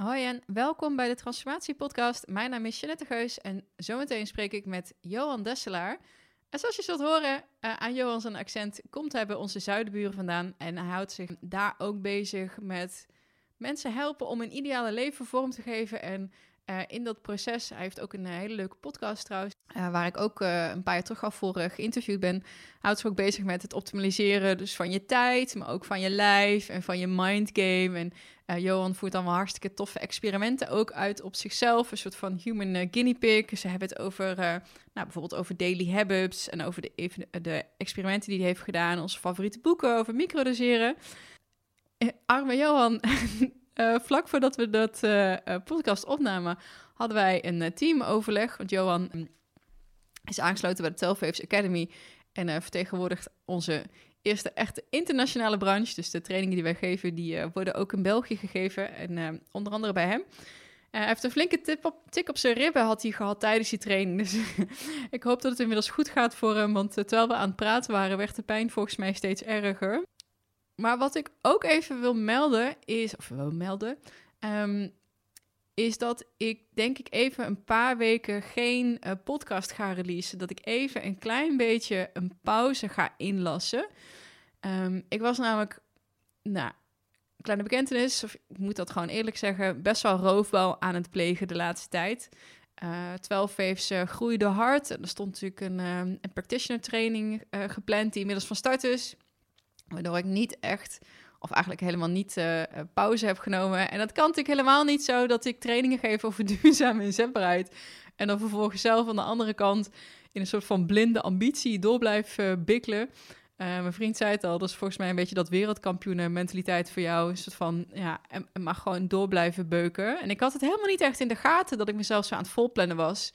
Hoi en welkom bij de Transformatie Podcast. Mijn naam is Jeanette Geus en zometeen spreek ik met Johan Desselaar. En zoals je zult horen, uh, aan Johan zijn accent komt hij bij onze zuidenburen vandaan. En hij houdt zich daar ook bezig met mensen helpen om een ideale leven vorm te geven. En uh, in dat proces, hij heeft ook een uh, hele leuke podcast trouwens, waar ik ook een paar jaar terug al voor geïnterviewd ben. Houdt zich ook bezig met het optimaliseren dus van je tijd, maar ook van je lijf en van je mindgame. En Johan voert wel hartstikke toffe experimenten ook uit op zichzelf, een soort van human guinea pig. Ze hebben het over, nou, bijvoorbeeld over daily habits en over de, de experimenten die hij heeft gedaan, onze favoriete boeken over microdoseren. Arme Johan, vlak voordat we dat podcast opnamen, hadden wij een teamoverleg. Want Johan mm, is aangesloten bij de Telfaves Academy en vertegenwoordigt onze eerste echte internationale branche. Dus de trainingen die wij geven, die worden ook in België gegeven en onder andere bij hem. hij heeft een flinke tip op, tik op zijn ribben had hij gehad tijdens die training. Dus ik hoop dat het inmiddels goed gaat voor hem. Want terwijl we aan het praten waren, werd de pijn volgens mij steeds erger. Maar wat ik ook even wil melden is, of wil melden, um, is dat ik denk ik even een paar weken geen uh, podcast ga releasen. Dat ik even een klein beetje een pauze ga inlassen. Um, ik was namelijk, nou, kleine bekentenis, of ik moet dat gewoon eerlijk zeggen, best wel roofbouw aan het plegen de laatste tijd. Uh, 12 waves groeide hard. En er stond natuurlijk een, um, een practitioner training uh, gepland die inmiddels van start is. Waardoor ik niet echt, of eigenlijk helemaal niet uh, pauze heb genomen. En dat kan natuurlijk helemaal niet zo dat ik trainingen geef over duurzame inzetbaarheid. En dan vervolgens zelf aan de andere kant in een soort van blinde ambitie door blijf uh, bikkelen. Mijn vriend zei het al, dat is volgens mij een beetje dat wereldkampioenen mentaliteit voor jou. Een soort van, ja, en, maar gewoon door blijven beuken. En ik had het helemaal niet echt in de gaten dat ik mezelf zo aan het volplannen was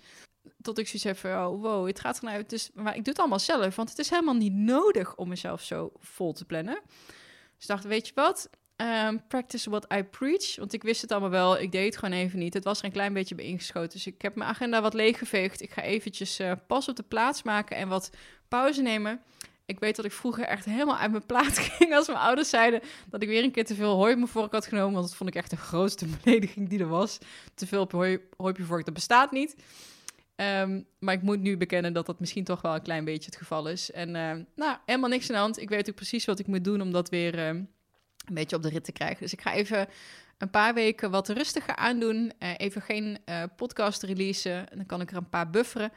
tot ik zoiets heb van, oh, wow, het gaat vanuit. Dus, maar ik doe het allemaal zelf, want het is helemaal niet nodig om mezelf zo vol te plannen. Dus dacht, weet je wat? Um, practice what I preach. Want ik wist het allemaal wel, ik deed het gewoon even niet. Het was er een klein beetje bij ingeschoten. Dus ik heb mijn agenda wat leeggeveegd. Ik ga eventjes uh, pas op de plaats maken en wat pauze nemen. Ik weet dat ik vroeger echt helemaal uit mijn plaat ging als mijn ouders zeiden dat ik weer een keer te veel hooi me vork had genomen. Want dat vond ik echt de grootste belediging die er was. Te veel op hooi, hooi op je vork, dat bestaat niet. Um, maar ik moet nu bekennen dat dat misschien toch wel een klein beetje het geval is. En uh, nou, helemaal niks aan de hand. Ik weet ook precies wat ik moet doen om dat weer uh, een beetje op de rit te krijgen. Dus ik ga even een paar weken wat rustiger aandoen. Uh, even geen eh, podcast releasen. Dan kan ik er een paar bufferen.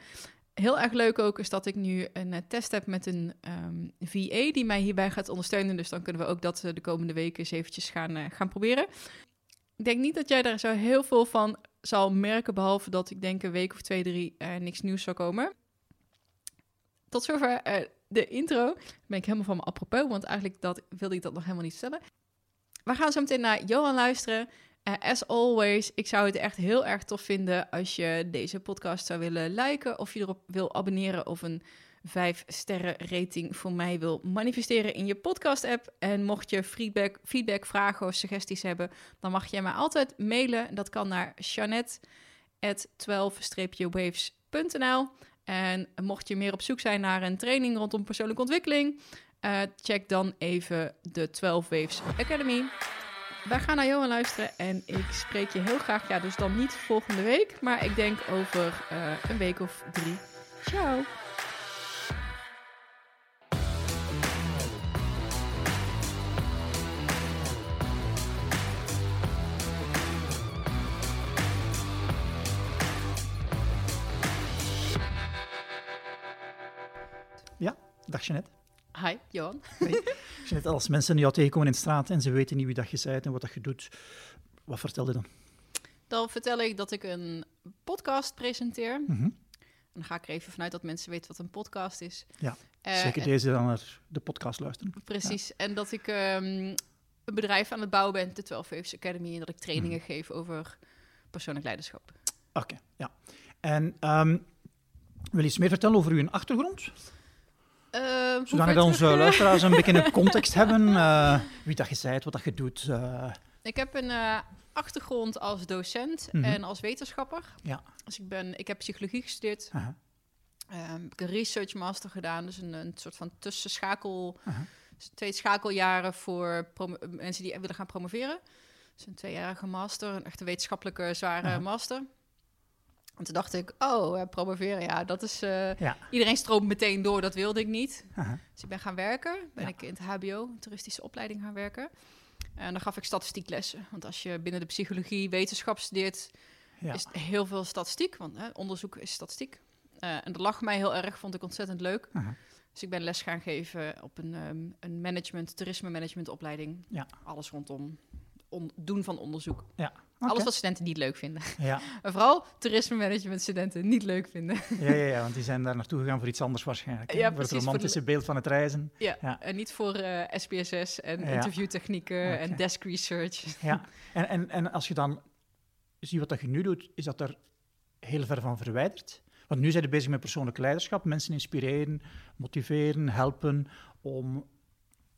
Heel erg leuk ook is dat ik nu een test heb met een ehm, VA die mij hierbij gaat ondersteunen. Dus dan kunnen we ook dat de komende weken eens eventjes gaan, gaan proberen. Ik denk niet dat jij daar zo heel veel van zal merken, behalve dat ik denk een week of twee, drie uh, niks nieuws zal komen. Tot zover uh, de intro. Ben ik helemaal van me apropos, want eigenlijk dat, wilde ik dat nog helemaal niet stellen. We gaan zo meteen naar Johan luisteren. Uh, as always, ik zou het echt heel erg tof vinden als je deze podcast zou willen liken of je erop wil abonneren of een vijf sterren rating voor mij wil manifesteren in je podcast app. En mocht je feedback, feedback vragen of suggesties hebben, dan mag je mij altijd mailen. Dat kan naar Jeannette12-waves.nl. En mocht je meer op zoek zijn naar een training rondom persoonlijke ontwikkeling, uh, check dan even de 12 Waves Academy. Wij gaan naar Johan luisteren en ik spreek je heel graag, ja, dus dan niet volgende week, maar ik denk over uh, een week of drie. Ciao! Dag Jeanette. Hi, Johan. Hey. Jeanette, als mensen jou tegenkomen in de straat en ze weten niet wie dat je bent en wat dat je doet, wat vertel je dan? Dan vertel ik dat ik een podcast presenteer. Mm -hmm. dan ga ik er even vanuit dat mensen weten wat een podcast is. Ja, uh, zeker deze dan naar de podcast luisteren. Precies, ja. en dat ik um, een bedrijf aan het bouwen ben, de 12 Waves Academy, en dat ik trainingen mm. geef over persoonlijk leiderschap. Oké, okay, ja. En um, wil je iets meer vertellen over uw achtergrond? Uh, Zodat onze luisteraars een beetje een context hebben, uh, wie dat je zei, wat dat je doet. Uh. Ik heb een achtergrond als docent mm -hmm. en als wetenschapper. Ja. Dus ik, ben, ik heb psychologie gestudeerd. -huh. Ik heb een research master gedaan, dus een, een soort van tussenschakel, -huh. twee schakeljaren voor mensen die willen gaan promoveren. is een tweejarige master, een echte wetenschappelijke zware master. En toen dacht ik, oh, eh, promoveren, ja, dat is... eh, Ja. Iedereen stroomt meteen door, dat wilde ik niet. Dus ik ben gaan werken. Ben Ja. ik in het HBO, een toeristische opleiding gaan werken. En dan gaf ik statistieklessen. Want als je binnen de psychologie wetenschap studeert, Ja. is heel veel statistiek. Want hè, onderzoek is statistiek. Eh, en dat lag mij heel erg, vond ik ontzettend leuk. Dus ik ben les gaan geven op een, ehm, een management, toerisme management opleiding. Ja. Alles rondom on- doen van onderzoek. Alles wat studenten niet leuk vinden. Ja. En vooral toerisme management studenten niet leuk vinden. Ja, ja, ja, want die zijn daar naartoe gegaan voor iets anders waarschijnlijk. Ja, precies, het voor de- romantische beeld van het reizen. Ja, Ja. en niet voor eh, SPSS en Ja. interviewtechnieken en desk research. Ja. En, en, en als je dan ziet wat dat je nu doet, is dat er heel ver van verwijderd? Want nu zijn we bezig met persoonlijk leiderschap, mensen inspireren, motiveren, helpen om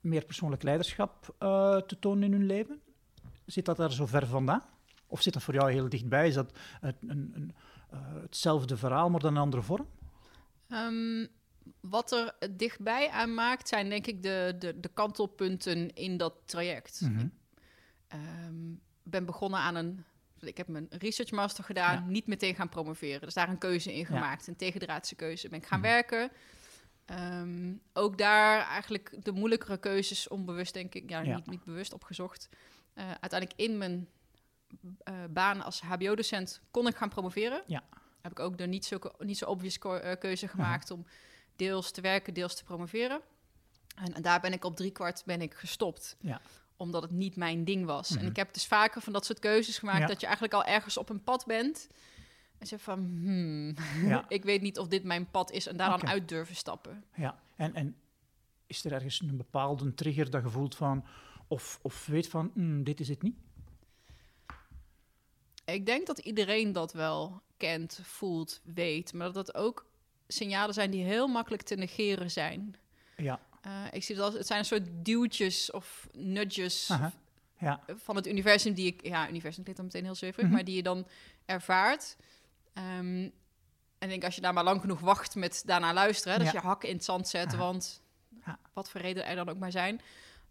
meer persoonlijk leiderschap eh, te tonen in hun leven. Zit dat daar zo ver vandaan? Of zit dat voor jou heel dichtbij? Is dat een, een, een, eh, hetzelfde verhaal, maar dan een andere vorm? Ehm, wat er dichtbij aan maakt, zijn denk ik de, de, de kantelpunten in dat traject. Mhm. Ik ehm, ben begonnen aan een. Ik heb mijn research master gedaan, Ja. niet meteen gaan promoveren. Dus daar een keuze in gemaakt, een tegendraadse keuze. Ben ik gaan Mhm. werken. Ehm, ook daar eigenlijk de moeilijkere keuzes onbewust, denk ik, ja, Ja. Niet, niet bewust opgezocht. Eh, uiteindelijk in mijn eh, baan als HBO-docent kon ik gaan promoveren. Ja. Heb ik ook de niet zo, niet zo obvious eh, keuze gemaakt om deels te werken, deels te promoveren. En, en daar ben ik op driekwart ben ik gestopt. Ja. Omdat het niet mijn ding was. Mhm. En ik heb dus vaker van dat soort keuzes gemaakt Ja. dat je eigenlijk al ergens op een pad bent. En zeg van, hmm, Ja. ik weet niet of dit mijn pad is. En daar dan uit durven stappen. Ja, en, en is er ergens een bepaalde trigger dat je voelt van, of, of weet van, "Hmm, dit is het niet? Ik denk dat iedereen dat wel kent, voelt, weet. Maar dat dat ook signalen zijn die heel makkelijk te negeren zijn. Ja, Eh, ik zie het als, het zijn een soort duwtjes of nudges ja, van het universum die ik... Ja, universum klinkt dan meteen heel zweverig, Mhm. maar die je dan ervaart. Ehm, en ik denk, als je daar maar lang genoeg wacht met daarna luisteren... Hè, dat Ja. je hakken in het zand zet, want Ja. wat voor reden er dan ook maar zijn...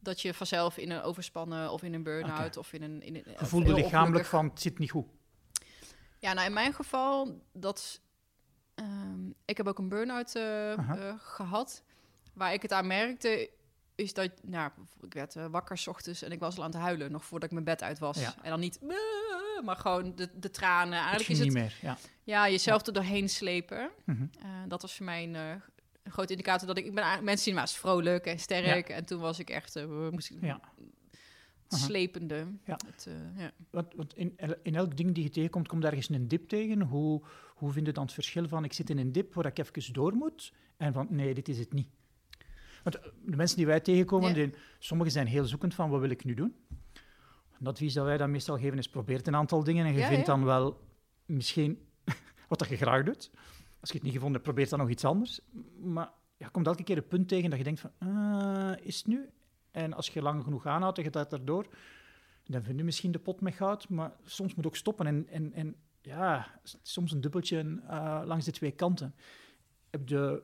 dat je vanzelf in een overspannen of in een burn-out of in een... In een je of voelde heel lichamelijk van, het zit niet goed. Ja, nou in mijn geval, dat, ehm, ik heb ook een burn-out eh, eh, gehad. Waar ik het aan merkte, is dat, nou, ik werd eh, wakker 's ochtends en ik was al aan het huilen, nog voordat ik mijn bed uit was. Ja. En dan niet, maar gewoon de, de tranen. Eigenlijk is het, niet meer, ja. ja, jezelf er doorheen slepen. Mhm. Eh, dat was voor mij een, eh, een grote indicator dat ik, ik ben mensen zien me als vrolijk en sterk. En toen was ik echt, moest ik Ja. het Aha. slepende. Ja. Het, eh, ja. In, in elk ding die je tegenkomt, komt ergens een dip tegen. Hoe, hoe vind je dan het verschil van, ik zit in een dip waar ik even door moet, en van, nee, dit is het niet. Want eh, de mensen die wij tegenkomen, die, sommigen zijn heel zoekend van, wat wil ik nu doen? Het advies dat wij dan meestal geven is, probeer een aantal dingen en je vindt dan wel misschien wat dat je graag doet. Als je het niet gevonden hebt, probeer dan nog iets anders. Maar ja, komt elke keer een punt tegen dat je denkt van, ah, is het nu? En als je lang genoeg aanhoudt en je gaat daardoor, dan vind je misschien de pot met goud, maar soms moet ook stoppen. En, en, en ja, soms een dubbeltje eh, langs de twee kanten. Heb je,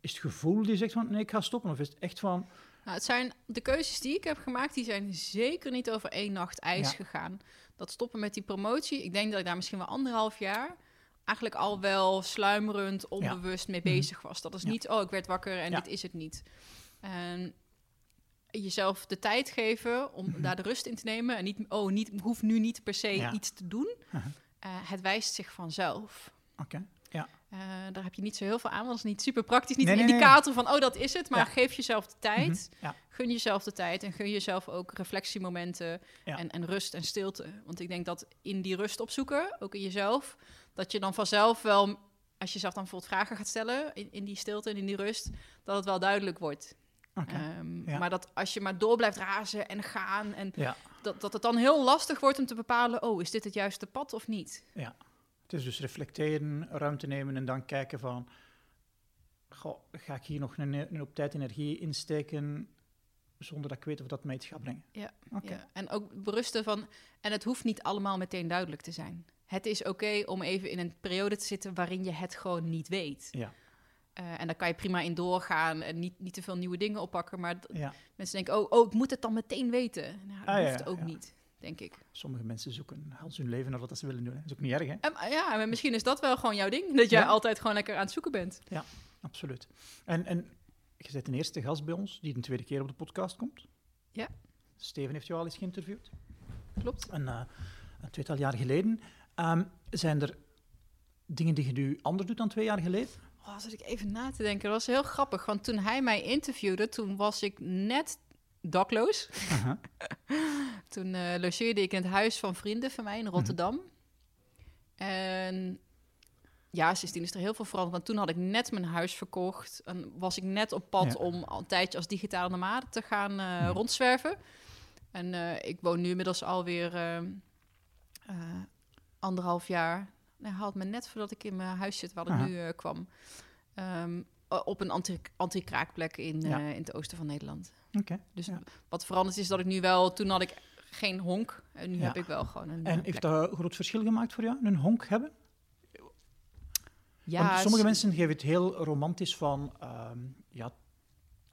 is het gevoel die zegt van, nee, ik ga stoppen? Of is het echt van, Nou, het zijn de keuzes die ik heb gemaakt, die zijn zeker niet over één nacht ijs Ja. gegaan. Dat stoppen met die promotie, ik denk dat ik daar misschien wel anderhalf jaar eigenlijk al wel sluimerend, onbewust mee Mhm. bezig was. Dat is Ja. niet, oh, ik werd wakker en Ja. dit is het niet. En jezelf de tijd geven om Mhm. daar de rust in te nemen en niet, oh, niet, hoef nu niet per se Ja. iets te doen. Eh, het wijst zich vanzelf. oké, Eh, daar heb je niet zo heel veel aan, want dat is niet super praktisch. Niet Nee, een nee, nee. indicator van, oh, dat is het. Maar Ja. geef jezelf de tijd. Mhm, ja. Gun jezelf de tijd en gun jezelf ook reflectiemomenten Ja. en, en rust en stilte. Want ik denk dat in die rust opzoeken, ook in jezelf, dat je dan vanzelf wel, als je jezelf dan bijvoorbeeld vragen gaat stellen in, in die stilte en in die rust, dat het wel duidelijk wordt. oké. Ehm, ja. Maar dat als je maar door blijft razen en gaan en ja. dat, dat het dan heel lastig wordt om te bepalen, oh, is dit het juiste pad of niet? Het is dus reflecteren, ruimte nemen en dan kijken van, goh, ga ik hier nog een, een op tijd energie insteken zonder dat ik weet of dat mij iets gaat brengen? Ja. Ja, en ook berusten van, en het hoeft niet allemaal meteen duidelijk te zijn. Het is oké om even in een periode te zitten waarin je het gewoon niet weet. Ja. Eh, en daar kan je prima in doorgaan en niet, niet te veel nieuwe dingen oppakken. Maar Ja. mensen denken, oh, oh, ik moet het dan meteen weten. Nou, dat Ah, ja, hoeft ja, ook ja. niet, denk ik. Sommige mensen zoeken als hun leven naar wat ze willen doen. hè. Dat is ook niet erg, hè? En, ja, maar misschien is dat wel gewoon jouw ding. Dat jij Ja. altijd gewoon lekker aan het zoeken bent. Absoluut. En, en je bent de eerste gast bij ons die de tweede keer op de podcast komt. Ja. Steven heeft jou al eens geïnterviewd. Klopt. Een, eh, een tweetal jaar geleden. Ehm, zijn er dingen die je nu anders doet dan twee jaar geleden? Oh, zat ik even na te denken. Dat was heel grappig. Want toen hij mij interviewde, toen was ik net dakloos. Toen eh, logeerde ik in het huis van vrienden van mij in Rotterdam. En ja, sindsdien is er heel veel veranderd. Want toen had ik net mijn huis verkocht. En was ik net op pad Ja. om al een tijdje als digitale nomade te gaan eh, Ja. rondzwerven. En eh, ik woon nu inmiddels alweer eh, eh, anderhalf jaar. Hij haalt me net voordat ik in mijn huis zit waar ik Aha. nu eh, kwam. Ehm, op een anti- anti-kraakplek in, Ja. eh, in het oosten van Nederland. Oké. Dus Ja. wat veranderd is dat ik nu wel... Toen had ik geen honk. En nu Ja. heb ik wel gewoon een En eh, heeft dat een groot verschil gemaakt voor jou, een honk hebben? Ja, Want sommige mensen geven het heel romantisch van ehm, ja,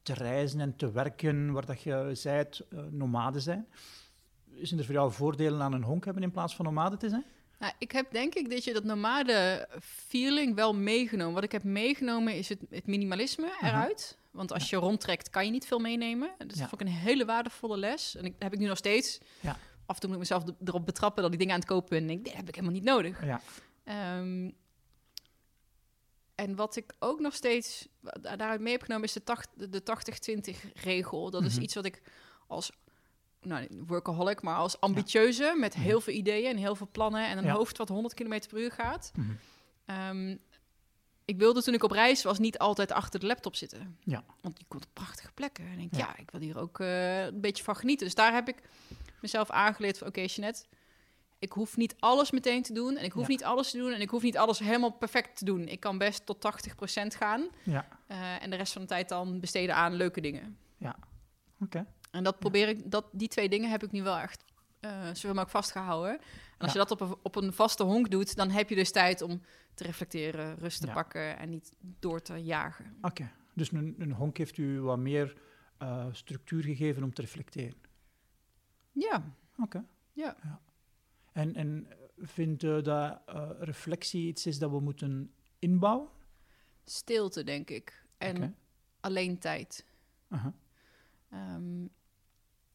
te reizen en te werken, waar dat je zei het eh, nomade zijn. Zijn er voor jou voordelen aan een honk hebben in plaats van nomade te zijn? Nou, ik heb denk ik dat je dat nomade feeling wel meegenomen. Wat ik heb meegenomen is het, het minimalisme Aha. eruit. Want als je rondtrekt, kan je niet veel meenemen. Dus dat vond ik een hele waardevolle les. En ik, dat heb ik nu nog steeds. Ja. Af en toe moet ik mezelf er- erop betrappen dat ik dingen aan het kopen ben. En ik denk, heb ik helemaal niet nodig. Ja. Ehm, en wat ik ook nog steeds da- daaruit mee heb genomen is de, tacht- de 80-20 regel. Dat is Mhm. iets wat ik als nou, workaholic, maar als ambitieuze met heel veel ideeën en heel veel plannen en een Ja. hoofd wat 100 km per uur gaat. Mhm. Ehm, ik wilde toen ik op reis was niet altijd achter de laptop zitten. Ja. Want je komt op prachtige plekken. En ik denk, Ja. ja, ik wil hier ook eh, een beetje van genieten. Dus daar heb ik mezelf aangeleerd van, oké, Jeanette, ik hoef niet alles meteen te doen. En ik hoef Ja. niet alles te doen. En ik hoef niet alles helemaal perfect te doen. Ik kan best tot 80% gaan. Ja. eh, en de rest van de tijd dan besteden aan leuke dingen. Oké. En dat probeer ik, dat, die twee dingen heb ik nu wel echt eh zoveel mogelijk vastgehouden. En als Ja. je dat op een, op een vaste honk doet, dan heb je dus tijd om te reflecteren, rust te Ja. pakken en niet door te jagen. Oké. Dus een, een honk heeft u wat meer eh, structuur gegeven om te reflecteren. Ja, Oké. Ja. En, en vindt u dat eh, reflectie iets is dat we moeten inbouwen? stilte denk ik. En alleen tijd. Aha. Ehm,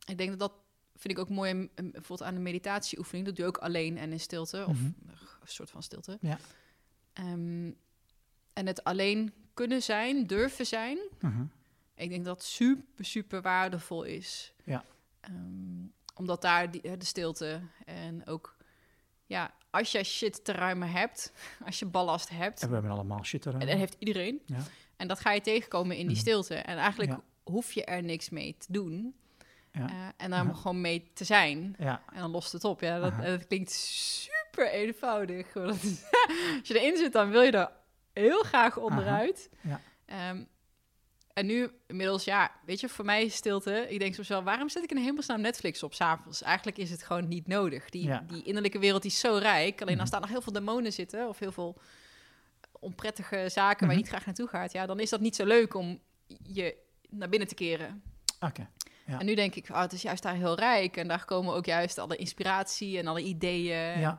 ik denk dat dat vind ik ook mooi, bijvoorbeeld aan de meditatieoefening. Dat doe je ook alleen en in stilte, of Mhm. een soort van stilte. Ja. Ehm, en het alleen kunnen zijn, durven zijn, Aha. ik denk dat super, super waardevol is. Ja. Ehm, omdat daar die, de stilte en ook, ja, als je shit te ruimen hebt, als je ballast hebt, En we hebben allemaal shit eruit. en dat heeft iedereen. Ja. En dat ga je tegenkomen in die Mhm. stilte. En eigenlijk Ja. hoef je er niks mee te doen. Ja. Eh, en daar Ja. gewoon mee te zijn. Ja. En dan lost het op. Ja, dat, dat klinkt super eenvoudig. is- Als je erin zit, dan wil je er heel graag onderuit. Ja. Ehm, en nu, inmiddels, ja, weet je, voor mij is stilte. Ik denk soms wel, waarom zet ik in hemelsnaam Netflix op s'avonds? Eigenlijk is het gewoon niet nodig. Die, die innerlijke wereld die is zo rijk. Alleen Mhm. als daar nog heel veel demonen zitten, of heel veel onprettige zaken waar Mhm. je niet graag naartoe gaat, ja, dan is dat niet zo leuk om je naar binnen te keren. Oké. Ja. En nu denk ik, oh, het is juist daar heel rijk. En daar komen ook juist alle inspiratie en alle ideeën. Ja.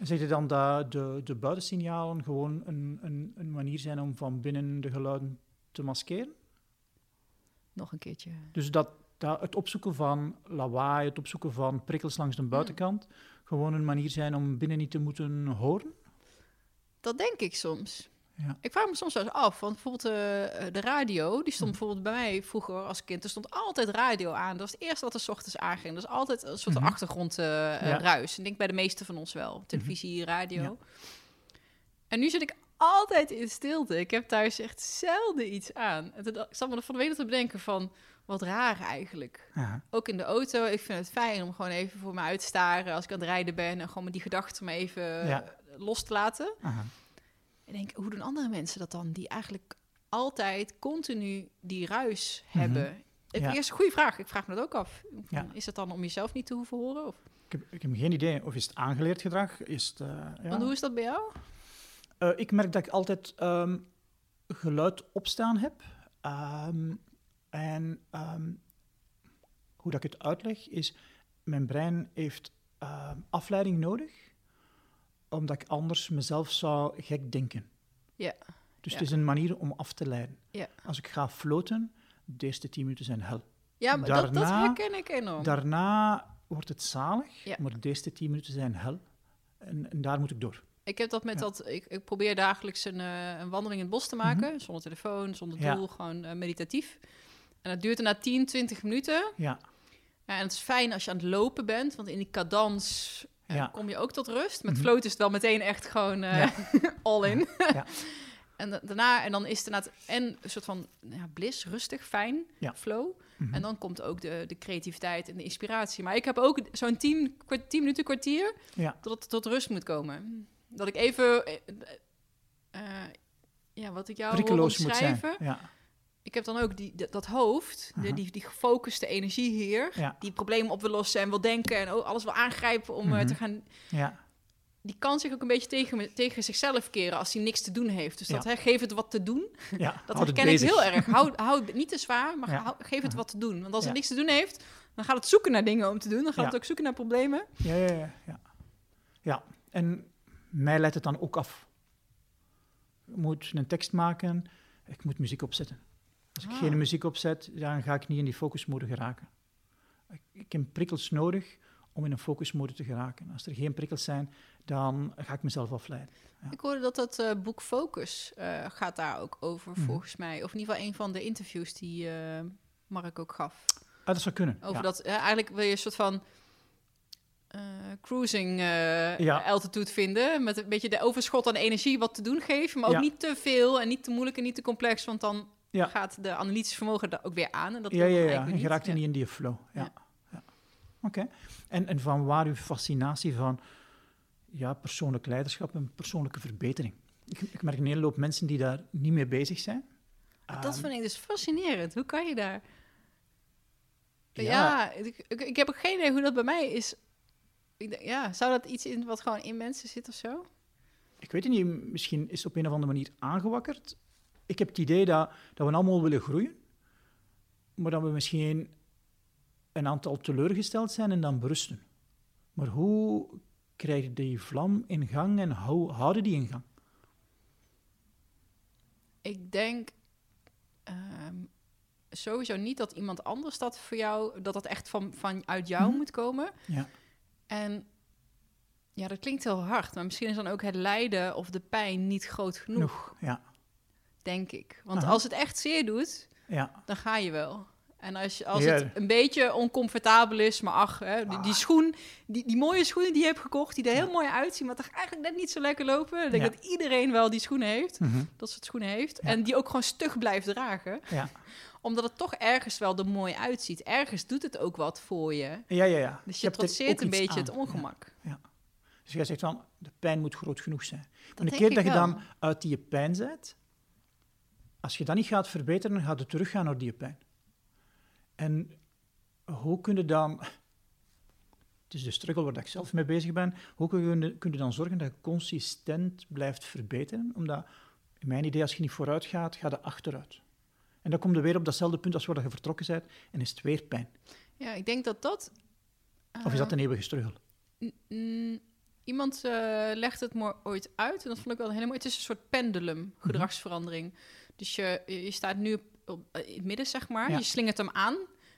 Zeg je dan dat de, de buitensignalen gewoon een, een, een manier zijn om van binnen de geluiden te maskeren? Nog een keertje. Dus dat, dat het opzoeken van lawaai, het opzoeken van prikkels langs de buitenkant, gewoon een manier zijn om binnen niet te moeten horen? Dat denk ik soms. Ja. Ik vraag me soms wel eens af, want bijvoorbeeld eh, de radio, die stond Mhm. bijvoorbeeld bij mij vroeger als kind, er stond altijd radio aan. Dat was het eerste wat er 's ochtends aanging. Dat is altijd een soort Mhm. achtergrondruis. Ja. ruis. Ik denk bij de meeste van ons wel. Televisie, radio. Ja. En nu zit ik altijd in stilte. Ik heb thuis echt zelden iets aan. En toen dacht- ik zat me er van de week te bedenken van, wat raar eigenlijk. Aha. Ook in de auto, ik vind het fijn om gewoon even voor me uit te staren als ik aan het rijden ben en gewoon met die gedachten maar even Ja. eh, los te laten. Aha. Denk, hoe doen andere mensen dat dan? Die eigenlijk altijd continu die ruis Mhm. hebben. Het Ja. is een goede vraag. Ik vraag me dat ook af. Ja. Is het dan om jezelf niet te hoeven horen? Of? Ik, heb, ik heb geen idee. Of is het aangeleerd gedrag? Is het, eh, ja. Want hoe is dat bij jou? Eh, ik merk dat ik altijd ehm, geluid opstaan heb. Ehm, en ehm, hoe dat ik het uitleg is, mijn brein heeft afleiding nodig, omdat ik anders mezelf zou gek denken. Ja. Dus Ja. het is een manier om af te leiden. Ja. Als ik ga floten, de eerste tien minuten zijn hel. Ja, maar dat, dat Daarna- herken ik enorm. Daarna wordt het zalig, Ja. maar de eerste tien minuten zijn hel. En, en daar moet ik door. Ik heb dat met Ja. dat. Ik, ik probeer dagelijks een, eh, een wandeling in het bos te maken. Zonder telefoon, zonder Mhm. Doel, gewoon eh, meditatief. En dat duurt na 10, 20 minuten. Ja, Ja, en het is fijn als je aan het lopen bent, want in die cadans kom je ook tot rust. Met Mhm. float is het wel meteen echt gewoon eh, all in. Ja. en da- daarna, en dan is het inderdaad en een soort van ja, bliss, rustig, fijn, flow. Mhm. En dan komt ook de, de creativiteit en de inspiratie. Maar ik heb ook zo'n 10 kwart- 10 minuten, kwartier, het tot rust moet komen. Dat ik even, eh, eh, ja, wat ik jou zijn. omschrijven. Ja, Ik heb dan ook die, dat- dat hoofd, de- die, die gefocuste energie hier, Ja. die problemen op wil lossen en wil denken en ook alles wil aangrijpen om eh, Mhm. te gaan. ja, Die kan zich ook een beetje tegen, tegen zichzelf keren als hij niks te doen heeft. Dus dat Ja. hè, geef het wat te doen. ja. Dat Houd het herken ik heel erg. Hou, hou het niet te zwaar, maar hou- geef het wat te doen. Want als hij Ja. niks te doen heeft, dan gaat het zoeken naar dingen om te doen. Dan gaat het ook zoeken naar problemen. Ja, ja, ja, ja. Ja, en mij leidt het dan ook af. Ik moet een tekst maken, ik moet muziek opzetten. Als ik Ah. geen muziek opzet, dan ga ik niet in die focusmode geraken. Ik, ik heb prikkels nodig om in een focusmode te geraken. Als er geen prikkels zijn, dan ga ik mezelf afleiden. Ja. Ik hoorde dat dat eh, boek Focus eh, gaat daar ook over, Mhm. volgens mij. Of in ieder geval een van de interviews die eh, Mark ook gaf. Ah, dat zou kunnen. Over ja. dat, eigenlijk wil je een soort van cruising Ja. altitude vinden. Met een beetje de overschot aan energie wat te doen geven. Maar ook niet te veel en niet te moeilijk en niet te complex. Want dan Ja. gaat de analytische vermogen daar ook weer aan. En dat ja, ja, je ja. En je raakt er niet in die flow. Ja. Ja. Oké. En, en van waar uw fascinatie van ja, persoonlijk leiderschap en persoonlijke verbetering? Ik, ik merk een hele hoop mensen die daar niet mee bezig zijn. Dat Ehm, vind ik dus fascinerend. Hoe kan je daar... Ja, ik, ik, ik heb ook geen idee hoe dat bij mij is. Ik ja, zou dat iets in wat gewoon in mensen zit of zo? Ik weet het niet, misschien is het op een of andere manier aangewakkerd. Ik heb het idee dat, dat we allemaal willen groeien, maar dat we misschien een aantal teleurgesteld zijn en dan berusten. Maar hoe krijg je die vlam in gang en hoe houden die in gang? Ik denk ehm, sowieso niet dat iemand anders dat voor jou, dat dat echt van, vanuit jou Mhm. moet komen. Ja. En ja, dat klinkt heel hard, maar misschien is dan ook het lijden of de pijn niet groot genoeg, Genoeg, ja. Denk ik. Want Aha. als het echt zeer doet, ja. dan ga je wel. En als, je, als Ja. het een beetje oncomfortabel is, maar ach, hè, die, die Ah. schoen, die, die mooie schoenen die je hebt gekocht, die er heel Ja. mooi uitzien, maar toch eigenlijk net niet zo lekker lopen. Ik denk Ja. dat iedereen wel die schoenen heeft, Mhm. dat soort schoenen heeft. Ja. En die ook gewoon stug blijft dragen. ja. Omdat het toch ergens wel er mooi uitziet. Ergens doet het ook wat voor je. Ja, ja, ja. Dus je, er trotseert een beetje aan. het ongemak. Dus jij zegt van, de pijn moet groot genoeg zijn. Dat en de keer dat je wel. dan uit die pijn bent, als je dat niet gaat verbeteren, dan gaat het teruggaan naar die pijn. En hoe kun je dan, het is de struggle waar ik zelf mee bezig ben, hoe kun je, kun je dan zorgen dat je consistent blijft verbeteren? Omdat, in mijn idee, als je niet vooruit gaat, ga je achteruit. En dan kom je weer op datzelfde punt als waar je vertrokken bent en is het weer pijn. Ja, ik denk dat dat... Of is dat eh, een eeuwige struggle? Iemand uh, legt het mooi ooit uit en dat vond ik wel heel mooi. Het is een soort pendulum, Mhm. gedragsverandering. Dus je, je staat nu op, op, in het midden, zeg maar. Ja. Je slingert hem aan.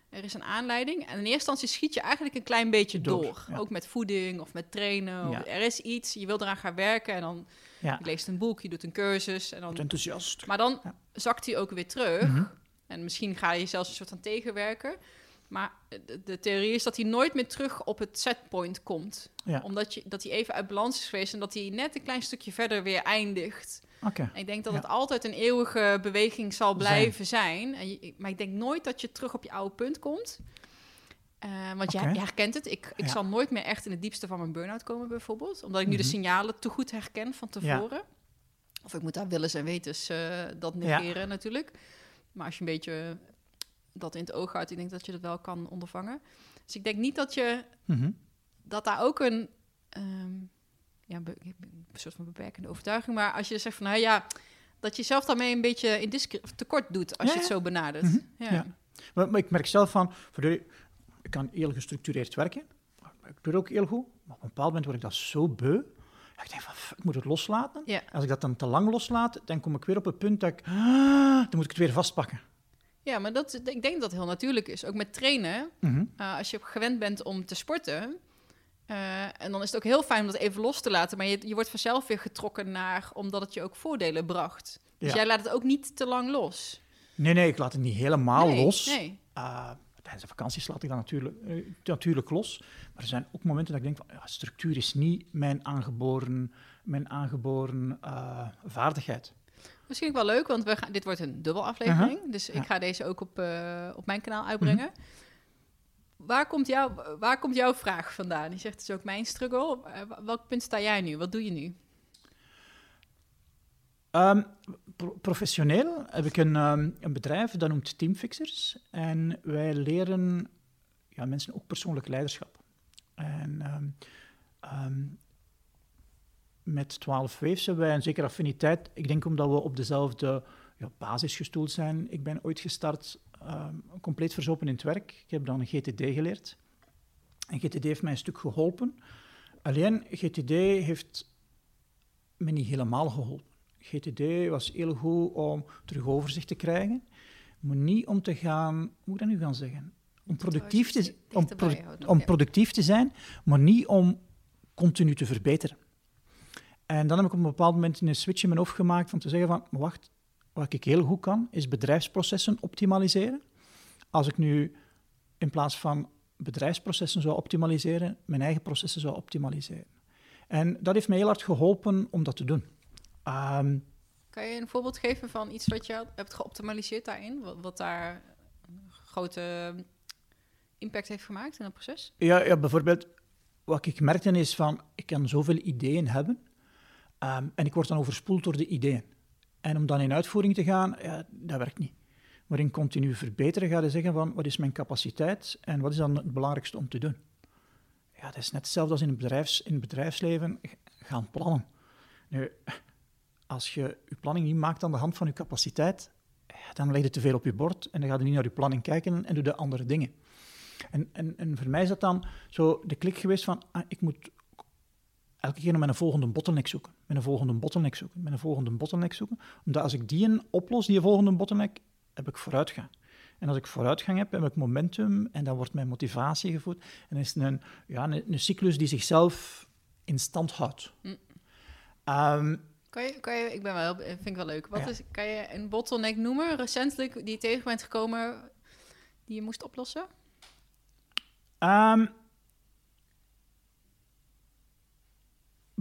Er is een aanleiding. En in eerste instantie schiet je eigenlijk een klein beetje door. Door, ja. Ook met voeding of met trainen. Of er is iets, je wil eraan gaan werken. En dan je leest een boek, je doet een cursus. En dan, enthousiast. maar dan zakt hij ook weer terug. Mhm. En misschien ga je zelfs een soort van tegenwerken. Maar de, de theorie is dat hij nooit meer terug op het setpoint komt. Ja. Omdat je, dat hij even uit balans is geweest en dat hij net een klein stukje verder weer eindigt. Ik denk dat Ja. het altijd een eeuwige beweging zal blijven zijn. Je- maar ik denk nooit dat je terug op je oude punt komt. Eh, want je, Oké. je herkent het. Ik, ik Ja. zal nooit meer echt in het diepste van mijn burn-out komen, bijvoorbeeld. Omdat ik nu de Mhm. signalen te goed herken van tevoren. Of ik moet daar willens en wetens eh, dat negeren, natuurlijk. Maar als je een beetje dat in het oog houdt, ik denk dat je dat wel kan ondervangen. Dus ik denk niet dat je Mhm. dat daar ook een, ehm, ja, een soort van beperkende overtuiging, maar als je zegt van, nou ja, dat je zelf daarmee een beetje in tekort doet als Ja, je het zo benadert. Mhm, ja. ja. Maar, maar ik merk zelf van, voor de, ik kan heel gestructureerd werken. Ik doe het ook heel goed. Maar op een bepaald moment word ik dat zo beu. Ik denk van, fuck, ik moet het loslaten. Ja. Als ik dat dan te lang loslaat, dan kom ik weer op het punt dat ik... ah, dan moet ik het weer vastpakken. Ja, maar dat, ik denk dat het heel natuurlijk is. Ook met trainen. Mhm. Uh, als je gewend bent om te sporten. Uh, en dan is het ook heel fijn om dat even los te laten. Maar je, je wordt vanzelf weer getrokken naar, omdat het je ook voordelen bracht. Dus Ja. jij laat het ook niet te lang los. Nee, nee, ik laat het niet helemaal nee, los. Nee. Uh, tijdens de vakanties laat ik dat natuurlijk, uh, natuurlijk los. Maar er zijn ook momenten dat ik denk van, ja, structuur is niet mijn aangeboren, mijn aangeboren vaardigheid. Misschien ook wel leuk, want we gaan, dit wordt een dubbel aflevering. Uh-huh. Dus Ja. ik ga deze ook op, op mijn kanaal uitbrengen. Mhm. Waar, komt waar komt jouw vraag vandaan? Je zegt, het is ook mijn struggle. Uh, welk punt sta jij nu? Wat doe je nu? Pro professioneel heb ik een, um, een bedrijf dat noemt Teamfixers. En wij leren ja, mensen ook persoonlijk leiderschap. En um, met 12 Waves hebben wij een zekere affiniteit. Ik denk omdat we op dezelfde ja, basis gestoeld zijn. Ik ben ooit gestart compleet verzopen in het werk. Ik heb dan GTD geleerd. En GTD heeft mij een stuk geholpen. Alleen, GTD heeft me niet helemaal geholpen. GTD was heel goed om terug overzicht te krijgen, maar niet om te gaan, hoe moet ik dat nu gaan zeggen? Om productief, te, om, pro om productief te zijn, maar niet om continu te verbeteren. En dan heb ik op een bepaald moment een switch in mijn hoofd gemaakt van te zeggen van, wacht, wat ik heel goed kan, is bedrijfsprocessen optimaliseren. Als ik nu in plaats van bedrijfsprocessen zou optimaliseren, mijn eigen processen zou optimaliseren. En dat heeft mij heel hard geholpen om dat te doen. Um, kan je een voorbeeld geven van iets wat je hebt geoptimaliseerd daarin? Wat, wat daar een grote impact heeft gemaakt in het proces? Ja, ja, bijvoorbeeld, wat ik merkte is van, ik kan zoveel ideeën hebben um, en ik word dan overspoeld door de ideeën. En om dan in uitvoering te gaan, ja, dat werkt niet. Maar in continu verbeteren ga je zeggen van, wat is mijn capaciteit en wat is dan het belangrijkste om te doen? Ja, dat is net hetzelfde als in het, bedrijfs, in bedrijfsleven gaan plannen. Nu, als je je planning niet maakt aan de hand van je capaciteit, dan leg je te veel op je bord en dan ga je niet naar je planning kijken en doe je andere dingen. En, en, en voor mij is dat dan zo de klik geweest van, ah, ik moet elke keer naar mijn volgende bottleneck zoeken, met een volgende bottleneck zoeken, met een volgende bottleneck zoeken, omdat als ik die een oplos, die volgende bottleneck, heb ik vooruitgang. En als ik vooruitgang heb, heb ik momentum en dan wordt mijn motivatie gevoed. En dan is het een, ja, een, een cyclus die zichzelf in stand houdt. Mm. Um, kan je, kan je, ik ben wel, vind ik wel leuk. Wat Ja. is, kan je een bottleneck noemen, recentelijk, die je tegen bent gekomen, die je moest oplossen? Um,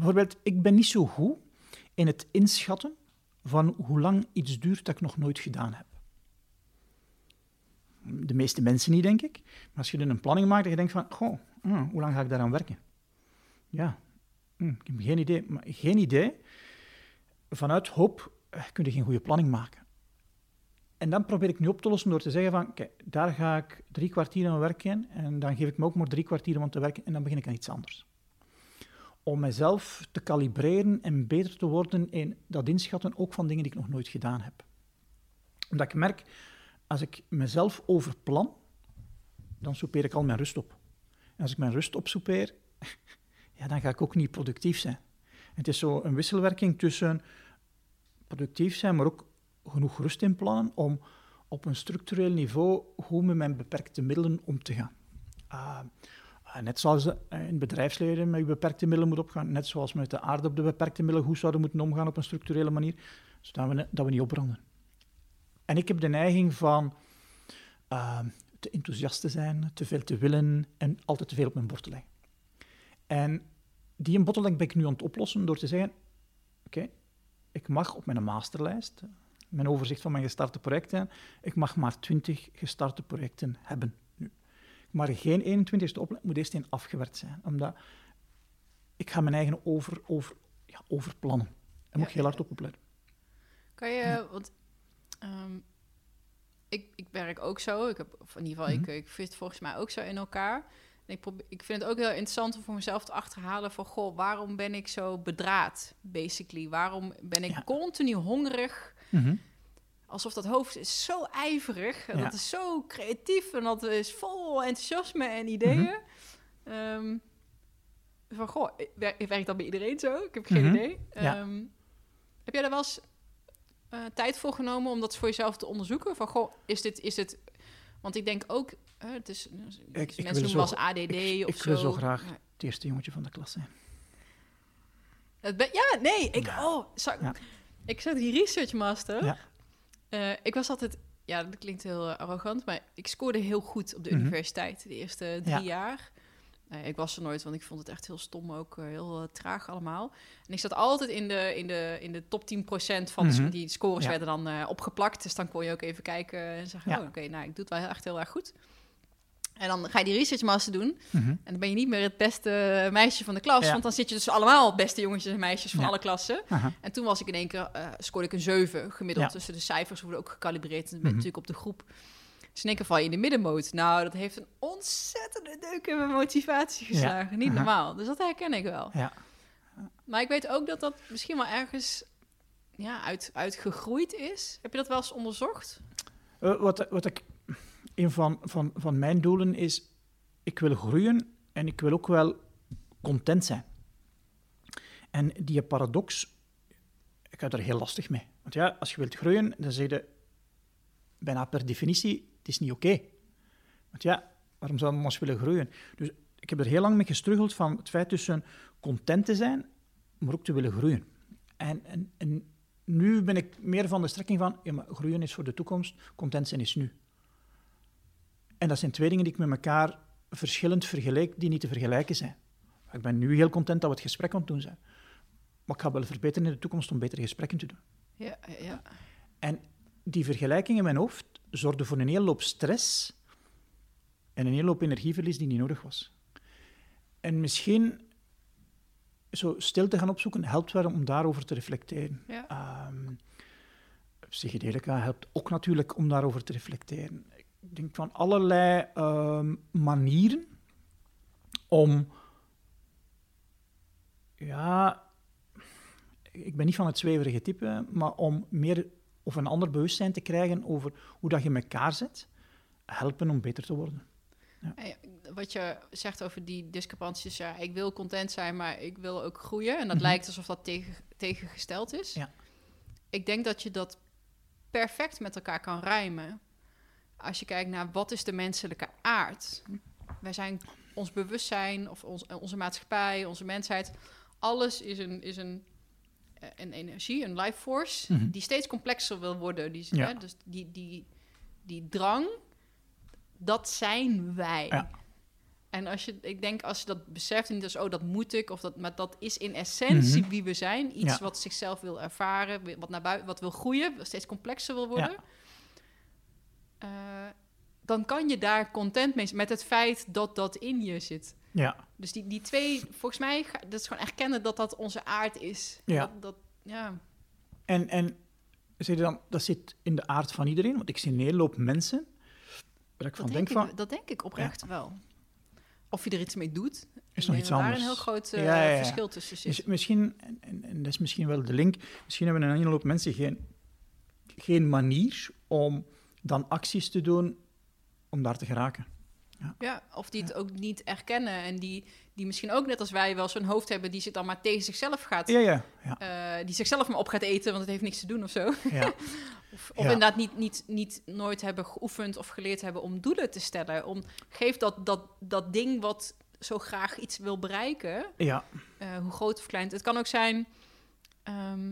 bijvoorbeeld, ik ben niet zo goed in het inschatten van hoe lang iets duurt dat ik nog nooit gedaan heb. De meeste mensen niet, denk ik. Maar als je dan een planning maakt en je denkt van, goh, hm, hoe lang ga ik daaraan werken? Ja, hm, ik heb geen idee. Maar geen idee. Vanuit hoop eh, kun je geen goede planning maken. En dan probeer ik nu op te lossen door te zeggen van, kijk, daar ga ik drie kwartier aan werken en dan geef ik me ook maar drie kwartier om te werken en dan begin ik aan iets anders. Om mezelf te kalibreren en beter te worden in dat inschatten ook van dingen die ik nog nooit gedaan heb. Omdat ik merk, als ik mezelf overplan, dan soupeer ik al mijn rust op. En als ik mijn rust opsoupeer, ja, dan ga ik ook niet productief zijn. Het is zo een wisselwerking tussen productief zijn, maar ook genoeg rust in plannen om op een structureel niveau goed met mijn beperkte middelen om te gaan. Uh, net zoals uh, in het bedrijfsleven met beperkte middelen moet opgaan, net zoals met de aarde op de beperkte middelen goed zouden moeten omgaan op een structurele manier, zodat we, dat we niet opbranden. En ik heb de neiging van te enthousiast te zijn, te veel te willen en altijd te veel op mijn bord te leggen. En die bottleneck ben ik nu aan het oplossen door te zeggen, oké, ik mag op mijn masterlijst, mijn overzicht van mijn gestarte projecten, ik mag maar 20 gestarte projecten hebben. Maar geen 21ste opleiding moet eerst een afgewerkt zijn, omdat ik ga mijn eigen over, over, ja, overplannen. Daar moet ik heel hard op opletten. Kan je, ja. want um, ik, ik werk ook zo, ik heb, of in ieder geval, mm -hmm. ik, ik fit volgens mij ook zo in elkaar. En ik, probeer, ik vind het ook heel interessant om voor mezelf te achterhalen van, goh, waarom ben ik zo bedraad, basically? Waarom ben ik ja. continu hongerig? Mm -hmm. Alsof dat hoofd is zo ijverig. En Ja. dat is zo creatief en dat is vol enthousiasme en ideeën. Mhm. Ehm, van, goh, wer- werkt dat bij iedereen zo? Ik heb geen Mhm. idee. Ja. Ehm, heb jij daar wel eens eh, tijd voor genomen om dat voor jezelf te onderzoeken? Van, goh, is dit... Is dit want ik denk ook, het is, mensen wil noemen eens ADD ik- of ik zo. wil zo graag- Ja. Het eerste jongetje van de klas zijn. Ja, nee, ik, Ja. oh, ik zat die research master. Eh, ik was altijd, ja, dat klinkt heel eh, arrogant, maar ik scoorde heel goed op de Mhm. universiteit de eerste drie Ja. jaar. Ik was er nooit, want ik vond het echt heel stom, ook eh, heel traag allemaal. En ik zat altijd in de, in de, in de top 10% van Mhm. die scores Ja. werden dan opgeplakt. Dus dan kon je ook even kijken en zeggen, Ja. oh, oké, nou, ik doe het wel echt heel erg goed. En dan ga je die research master doen. Mhm. En dan ben je niet meer het beste meisje van de klas. Ja. Want dan zit je dus allemaal beste jongetjes en meisjes van Ja. alle klassen. En toen was ik in één keer, eh scoorde ik een 7 gemiddeld. Ja. Dus de cijfers worden ook gecalibreerd. Mhm. natuurlijk op de groep. Dus in één keer val je in de middenmoot. Nou, dat heeft een ontzettende deuk in mijn motivatie geslagen. Niet normaal. Dus dat herken ik wel. Ja. Maar ik weet ook dat dat misschien wel ergens ja, uit, uitgegroeid is. Heb je dat wel eens onderzocht? Eh, wat, wat ik, een van, van, van mijn doelen is, ik wil groeien en ik wil ook wel content zijn. En die paradox, ik heb er heel lastig mee. Want ja, als je wilt groeien, dan zeg je bijna per definitie, het is niet oké. Want ja, waarom zou we ons willen groeien? Dus ik heb er heel lang mee gestruggeld van het feit tussen content te zijn, maar ook te willen groeien. En, en, nu ben ik meer van de strekking van, ja, groeien is voor de toekomst, content zijn is nu. En dat zijn twee dingen die ik met elkaar verschillend vergelijk, die niet te vergelijken zijn. Ik ben nu heel content dat we het gesprek aan het doen zijn. Maar ik ga wel verbeteren in de toekomst om betere gesprekken te doen. Ja, ja. En die vergelijking in mijn hoofd zorgde voor een hele hoop stress en een hele hoop energieverlies die niet nodig was. En misschien zo stil te gaan opzoeken helpt wel om daarover te reflecteren. ja. Ehm, psychedelica helpt ook natuurlijk om daarover te reflecteren. Ik denk van allerlei ehm, manieren om. Ja, ik ben niet van het zweverige type, maar om meer of een ander bewustzijn te krijgen over hoe dat je elkaar zet, helpen om beter te worden. Eh, Wat je zegt over die discrepanties, ja, ik wil content zijn, maar ik wil ook groeien. En dat Mhm. lijkt alsof dat tegen, tegengesteld is. Ja. Ik denk dat je dat perfect met elkaar kan rijmen. Als je kijkt naar wat is de menselijke aard. Wij zijn ons bewustzijn of ons, eh, onze maatschappij, onze mensheid. Alles is een, is een, eh, een energie, een life force, Mhm. die steeds complexer wil worden. Die, Ja. hè, dus die, die, die drang, dat zijn wij. Ja. En als je, ik denk als je dat beseft, en niet als, oh, dat moet ik, of dat, maar dat is in essentie Mhm. wie we zijn. Iets Ja. wat zichzelf wil ervaren, wat naar buiten, wat wil groeien, wat steeds complexer wil worden. Eh, dan kan je daar content mee zijn met het feit dat dat in je zit. Ja, Dus die, die twee, volgens mij, dat is gewoon erkennen dat dat onze aard is. Ja. Dat, dat, ja. en, en zeg je dan, dat zit in de aard van iedereen, want ik zie een hele hoop mensen waar ik Dat, van denk ik, van, dat denk ik oprecht wel. Of je er iets mee doet. is nog iets daar anders. een heel groot eh, Ja, ja, ja. verschil tussen zit. Is misschien, en, en, en dat is misschien wel de link, misschien hebben een hele hoop mensen geen, geen manier om dan acties te doen om daar te geraken. Ja, of die het ook niet erkennen. En die, die misschien ook net als wij wel zo'n hoofd hebben die zich dan maar tegen zichzelf gaat. Ja, ja, ja. eh, die zichzelf maar op gaat eten, want het heeft niks te doen of zo. ja. Of, of Ja. inderdaad niet, niet, niet nooit hebben geoefend of geleerd hebben om doelen te stellen. Om, geef dat, dat, dat ding wat zo graag iets wil bereiken, ja. eh, hoe groot of klein. Het kan ook zijn. ehm,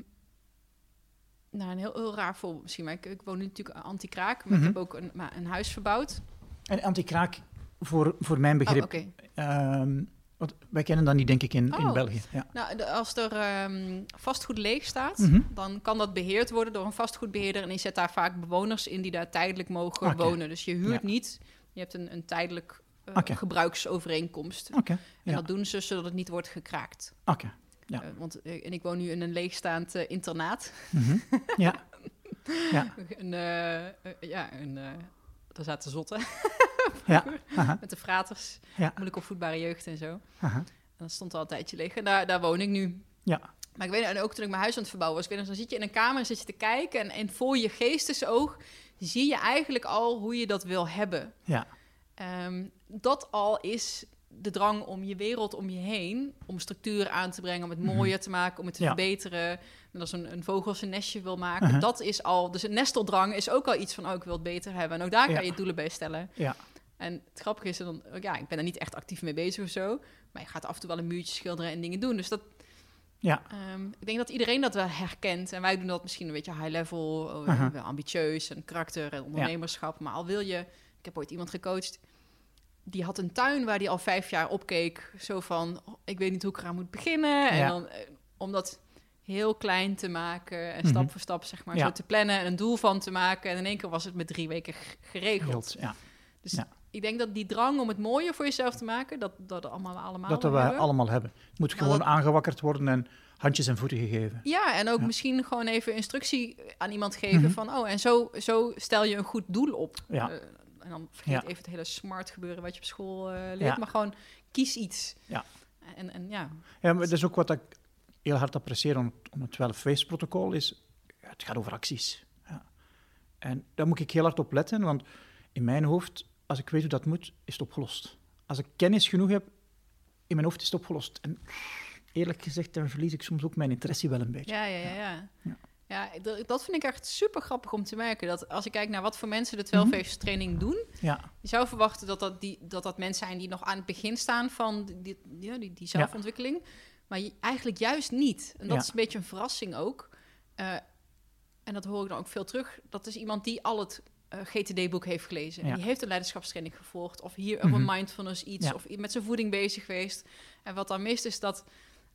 nou, een heel, heel raar voorbeeld misschien. Maar ik, ik woon nu natuurlijk anti-kraak. Maar Mhm. ik heb ook een, maar een huis verbouwd. En anti-kraak, voor, voor mijn Oh, begrip, ehm, want wij kennen dat niet, denk ik, in, in Oh. België. Ja. Nou, de- als er ehm, vastgoed leeg staat, Mhm. dan kan dat beheerd worden door een vastgoedbeheerder. En die zet daar vaak bewoners in die daar tijdelijk mogen wonen. Dus je huurt Ja. niet, je hebt een, een tijdelijk eh, gebruiksovereenkomst. Oké, En ja. dat doen ze zodat het niet wordt gekraakt. oké. Ja. Eh, want eh, en ik woon nu in een leegstaand eh, internaat. Mhm. Ja, ja, een, ja, een, daar zaten zotten ja. Aha, met de fraters. Ja. Moeilijk opvoedbare jeugd en zo. aha. En dat stond al een tijdje leeg. En daar, daar woon ik nu. Ja. Maar ik weet en ook toen ik mijn huis aan het verbouwen was, ik weet nog, dan zit je in een kamer en zit je te kijken en, en voor je geestesoog zie je eigenlijk al hoe je dat wil hebben. Ja. Ehm, dat al is de drang om je wereld om je heen, om structuur aan te brengen, om het Mhm. mooier te maken, om het te Ja. verbeteren. En als een, een vogel zijn nestje wil maken, Uh-huh. dat is al, dus een nesteldrang is ook al iets van, oh, ik wil het beter hebben. En ook daar kan je doelen bij stellen. Ja. En het grappige is dan, ja, ik ben er niet echt actief mee bezig of zo, maar je gaat af en toe wel een muurtje schilderen en dingen doen. Dus dat, Ja. Ehm, ik denk dat iedereen dat wel herkent. En wij doen dat misschien een beetje high level, oh, wel ambitieus en karakter en ondernemerschap. Maar al wil je, ik heb ooit iemand gecoacht, die had een tuin waar die al vijf jaar opkeek. Zo van, oh, ik weet niet hoe ik eraan moet beginnen. En dan, eh, om dat heel klein te maken en Mhm. stap voor stap zeg maar Ja. zo te plannen en een doel van te maken. En in één keer was het met drie weken geregeld. Ja. Dus Ja. ik denk dat die drang om het mooier voor jezelf te maken, dat dat allemaal allemaal Dat we hebben. allemaal hebben. Het moet Maar gewoon dat- aangewakkerd worden en handjes en voeten gegeven. Ja, en ook misschien gewoon even instructie aan iemand geven Mhm. van... oh, en zo, zo stel je een goed doel op. Ja. Eh, en dan vergeet even het hele smart gebeuren wat je op school eh, leert. Maar gewoon kies iets. Ja. En, en ja, Ja, maar dat is ook wat ik heel hard apprecieer om, om het 12-phase-protocol is, het gaat over acties. Ja. En daar moet ik heel hard op letten, want in mijn hoofd, als ik weet hoe dat moet, is het opgelost. Als ik kennis genoeg heb, in mijn hoofd is het opgelost. En eerlijk gezegd, dan verlies ik soms ook mijn interesse wel een beetje. ja, ja, ja. ja. Ja. Ja, dat, vind ik echt super grappig om te merken. Dat als ik kijk naar wat voor mensen de Mhm. 12 training doen... Ja, je zou verwachten dat dat, die, dat dat mensen zijn die nog aan het begin staan van die, die, ja, die, die zelfontwikkeling. Maar eigenlijk juist niet. En dat Ja. is een beetje een verrassing ook. Eh, en dat hoor ik dan ook veel terug. Dat is iemand die al het eh, GTD-boek heeft gelezen. En die heeft een leiderschapstraining gevolgd. Of hier Mhm. een mindfulness iets. Of met zijn voeding bezig geweest. En wat dan mist is dat...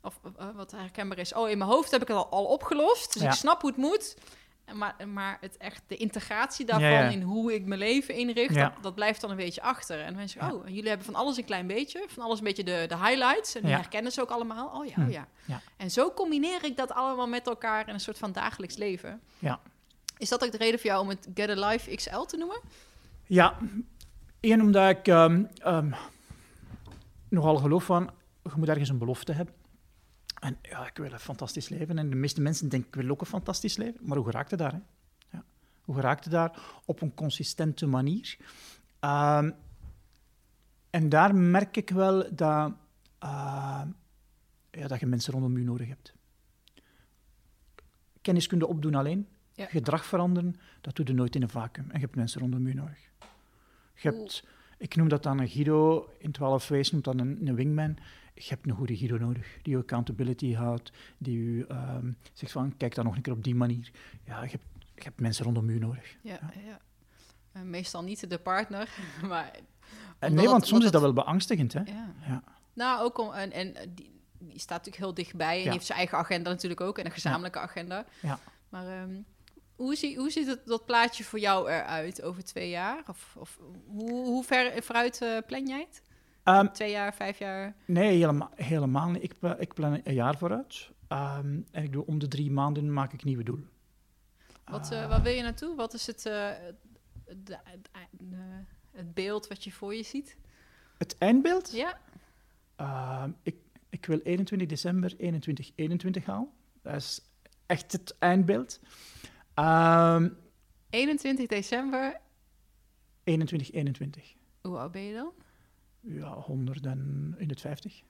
Of eh, wat herkenbaar is. Oh, in mijn hoofd heb ik het al, al opgelost. Dus Ja. ik snap hoe het moet. Maar, maar het echt, de integratie daarvan Ja, ja. in hoe ik mijn leven inricht, dat, dat blijft dan een beetje achter. En mensen zeggen, oh, jullie hebben van alles een klein beetje, van alles een beetje de, de highlights. En die herkennen ze ook allemaal. Oh ja, Hm. oh ja. Ja. En zo combineer ik dat allemaal met elkaar in een soort van dagelijks leven. Ja. Is dat ook de reden voor jou om het Get a Life XL te noemen? ja. één omdat ik ehm, ehm, nogal geloof van, je moet ergens een belofte hebben. En ja, ik wil een fantastisch leven. En de meeste mensen denken, ik wil ook een fantastisch leven. Maar hoe geraakte daar? Hè? Ja. Hoe geraakte daar? Op een consistente manier. Ehm, en daar merk ik wel dat, ehm, ja, dat je mensen rondom je nodig hebt. Kennis kun je opdoen alleen. Ja. Gedrag veranderen, dat doe je nooit in een vacuüm. En je hebt mensen rondom je nodig. Je hebt, ik noem dat dan een Guido, in 12 Ways noemt dat een, een wingman. Je hebt een goede Guido nodig, die je accountability houdt, die je ehm, zegt van, kijk dan nog een keer op die manier. Ja, je hebt, je hebt mensen rondom je nodig. Ja, ja. Meestal niet de partner, maar... En nee, want het- soms is dat wel beangstigend, hè? Ja. Ja. Nou, ook om... En, en die, die staat natuurlijk heel dichtbij en die heeft zijn eigen agenda natuurlijk ook en een gezamenlijke agenda. Ja. Maar ehm, hoe, zie, hoe ziet het, dat plaatje voor jou eruit over twee jaar? Of, of hoe, hoe ver vooruit eh, plan jij het? Ehm, twee jaar, vijf jaar? nee, helemaal, helemaal niet. Ik, ik plan een jaar vooruit. Ehm, en ik doe om de drie maanden maak ik nieuwe doelen. Wat, eh, Ah. waar wil je naartoe? Wat is het, eh, de- het, de- het beeld wat je voor je ziet? Het eindbeeld? Ja? Ehm, ik, ik wil 21 december 21, 21 halen. Dat is echt het eindbeeld. Ehm 21 december. 21, 21. Hoe oud ben je dan? Ja, 100 en in het 50.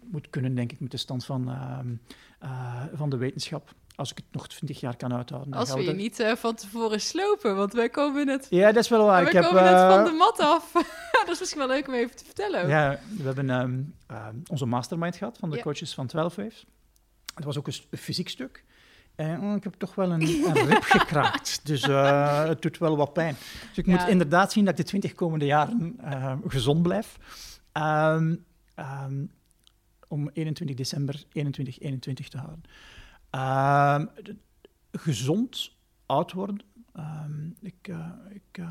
Moet kunnen, denk ik, met de stand van, ehm, eh, van de wetenschap. Als ik het nog 20 jaar kan uithouden. Als we je niet eh, van tevoren slopen, want wij komen net, Ja, dat is wel waar. wij ik heb, komen net eh, van de mat af. dat is misschien wel leuk om even te vertellen. ook. Ja, we hebben ehm, ehm, onze mastermind gehad van de Ja. coaches van 12 Waves. Het was ook een fysiek stuk. En oh, ik heb toch wel een, een rib gekraakt. Dus eh, het doet wel wat pijn. Dus ik Ja. moet inderdaad zien dat ik de 20 komende jaren eh, gezond blijf. Ehm, ehm, om 21 december 21, 21 te houden. Ehm, de- gezond oud worden. Ik, eh, ik,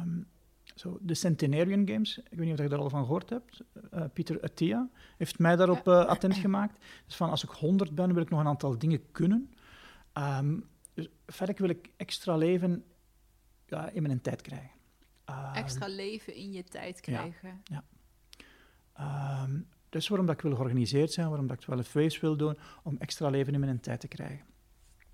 zo, de Centenarian Games, ik weet niet of je daar al van gehoord hebt. Eh, Pieter Attia heeft mij daarop eh, attent gemaakt. Dus van als ik 100 ben, wil ik nog een aantal dingen kunnen. Ehm, dus verder wil ik extra leven ja, in mijn tijd krijgen. Ehm, Extra leven in je tijd krijgen. ehm, Dat is waarom dat ik wil georganiseerd zijn, waarom dat ik 12 waves wil doen, om extra leven in mijn tijd te krijgen.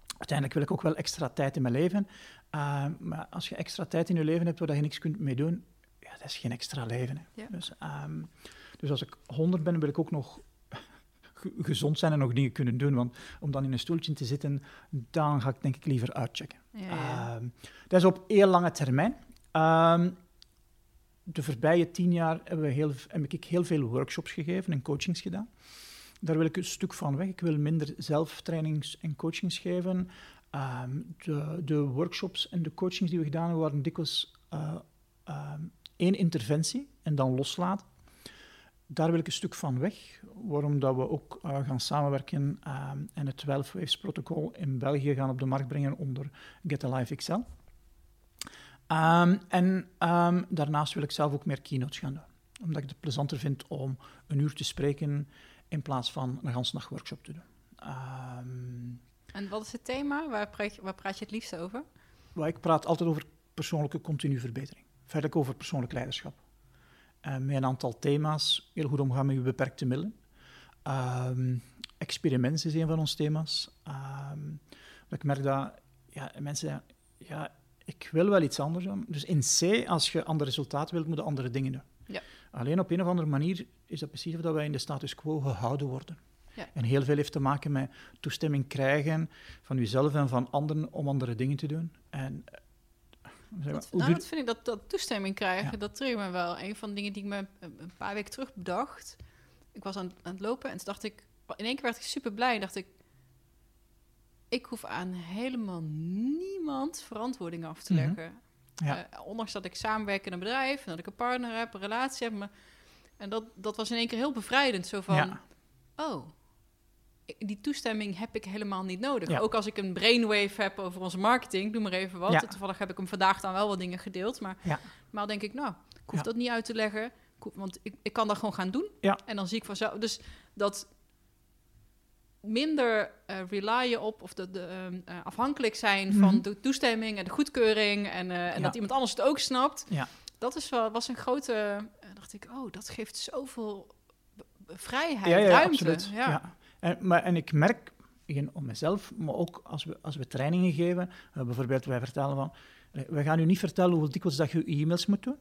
Uiteindelijk wil ik ook wel extra tijd in mijn leven. Uh, maar als je extra tijd in je leven hebt waar je niks kunt mee doen, ja, dat is geen extra leven. Ja. Dus, um, dus als ik 100 ben, wil ik ook nog gezond zijn en nog dingen kunnen doen. Want om dan in een stoeltje te zitten, dan ga ik denk ik liever uitchecken. Ja, ja. Um, dat is op heel lange termijn. Um, de voorbije tien jaar hebben we heel, heb ik heel veel workshops gegeven en coachings gedaan. Daar wil ik een stuk van weg. Ik wil minder zelftrainings en coachings geven. Um, de, de, workshops en de coachings die we gedaan hebben, waren dikwijls uh, um, één interventie en dan loslaten. Daar wil ik een stuk van weg, waarom dat we ook uh, gaan samenwerken um, en het 12 Waves protocol in België gaan op de markt brengen onder Get Alive XL. Um, en um, daarnaast wil ik zelf ook meer keynotes gaan doen. Omdat ik het plezanter vind om een uur te spreken in plaats van een ganse nacht workshop te doen. Um, en wat is het thema? Waar praat, je, waar praat je het liefst over? Well, ik praat altijd over persoonlijke continue verbetering. Verder over persoonlijk leiderschap. Uh, met een aantal thema's. Heel goed omgaan met je beperkte middelen. experimenten is een van ons thema's. ik merk dat ja, mensen zeggen, ja, ik wil wel iets anders doen. Dus in C, als je ander resultaat wilt, moet je andere dingen doen. Ja. Alleen op een of andere manier is dat precies of dat wij in de status quo gehouden worden. Ja. En heel veel heeft te maken met toestemming krijgen van jezelf en van anderen om andere dingen te doen. En, dat, nou, dat vind ik, dat, dat toestemming krijgen, ja. dat triggert me wel. Een van de dingen die ik me een paar weken terug bedacht. Ik was aan, aan het lopen en toen dacht ik, in één keer werd ik super blij. Dacht ik, ik hoef aan helemaal niemand verantwoording af te leggen. Mm -hmm. ja. uh, ondanks dat ik samenwerk in een bedrijf, en dat ik een partner heb, een relatie heb. Maar, en dat, dat was in één keer heel bevrijdend. Zo van, ja. oh, die toestemming heb ik helemaal niet nodig. Ja. Ook als ik een brainwave heb over onze marketing, doe maar even wat. Toevallig heb ik hem vandaag dan wel wat dingen gedeeld. Maar, maar denk ik, nou, ik hoef dat niet uit te leggen. Want ik, ik kan dat gewoon gaan doen. En dan zie ik vanzelf. Dus dat minder uh, relyen op of de, de, uh, afhankelijk zijn mm -hmm. van de toestemming en de goedkeuring en, uh, en ja. dat iemand anders het ook snapt. Ja. Dat is wel, was een grote. dacht ik, oh, dat geeft zoveel vrijheid, ja, ja, ruimte. Absoluut. Ja. En, maar, en ik merk om mezelf, maar ook als we, als we trainingen geven, bijvoorbeeld wij vertellen van, we gaan u niet vertellen hoeveel dikwijls dat je e-mails moet doen.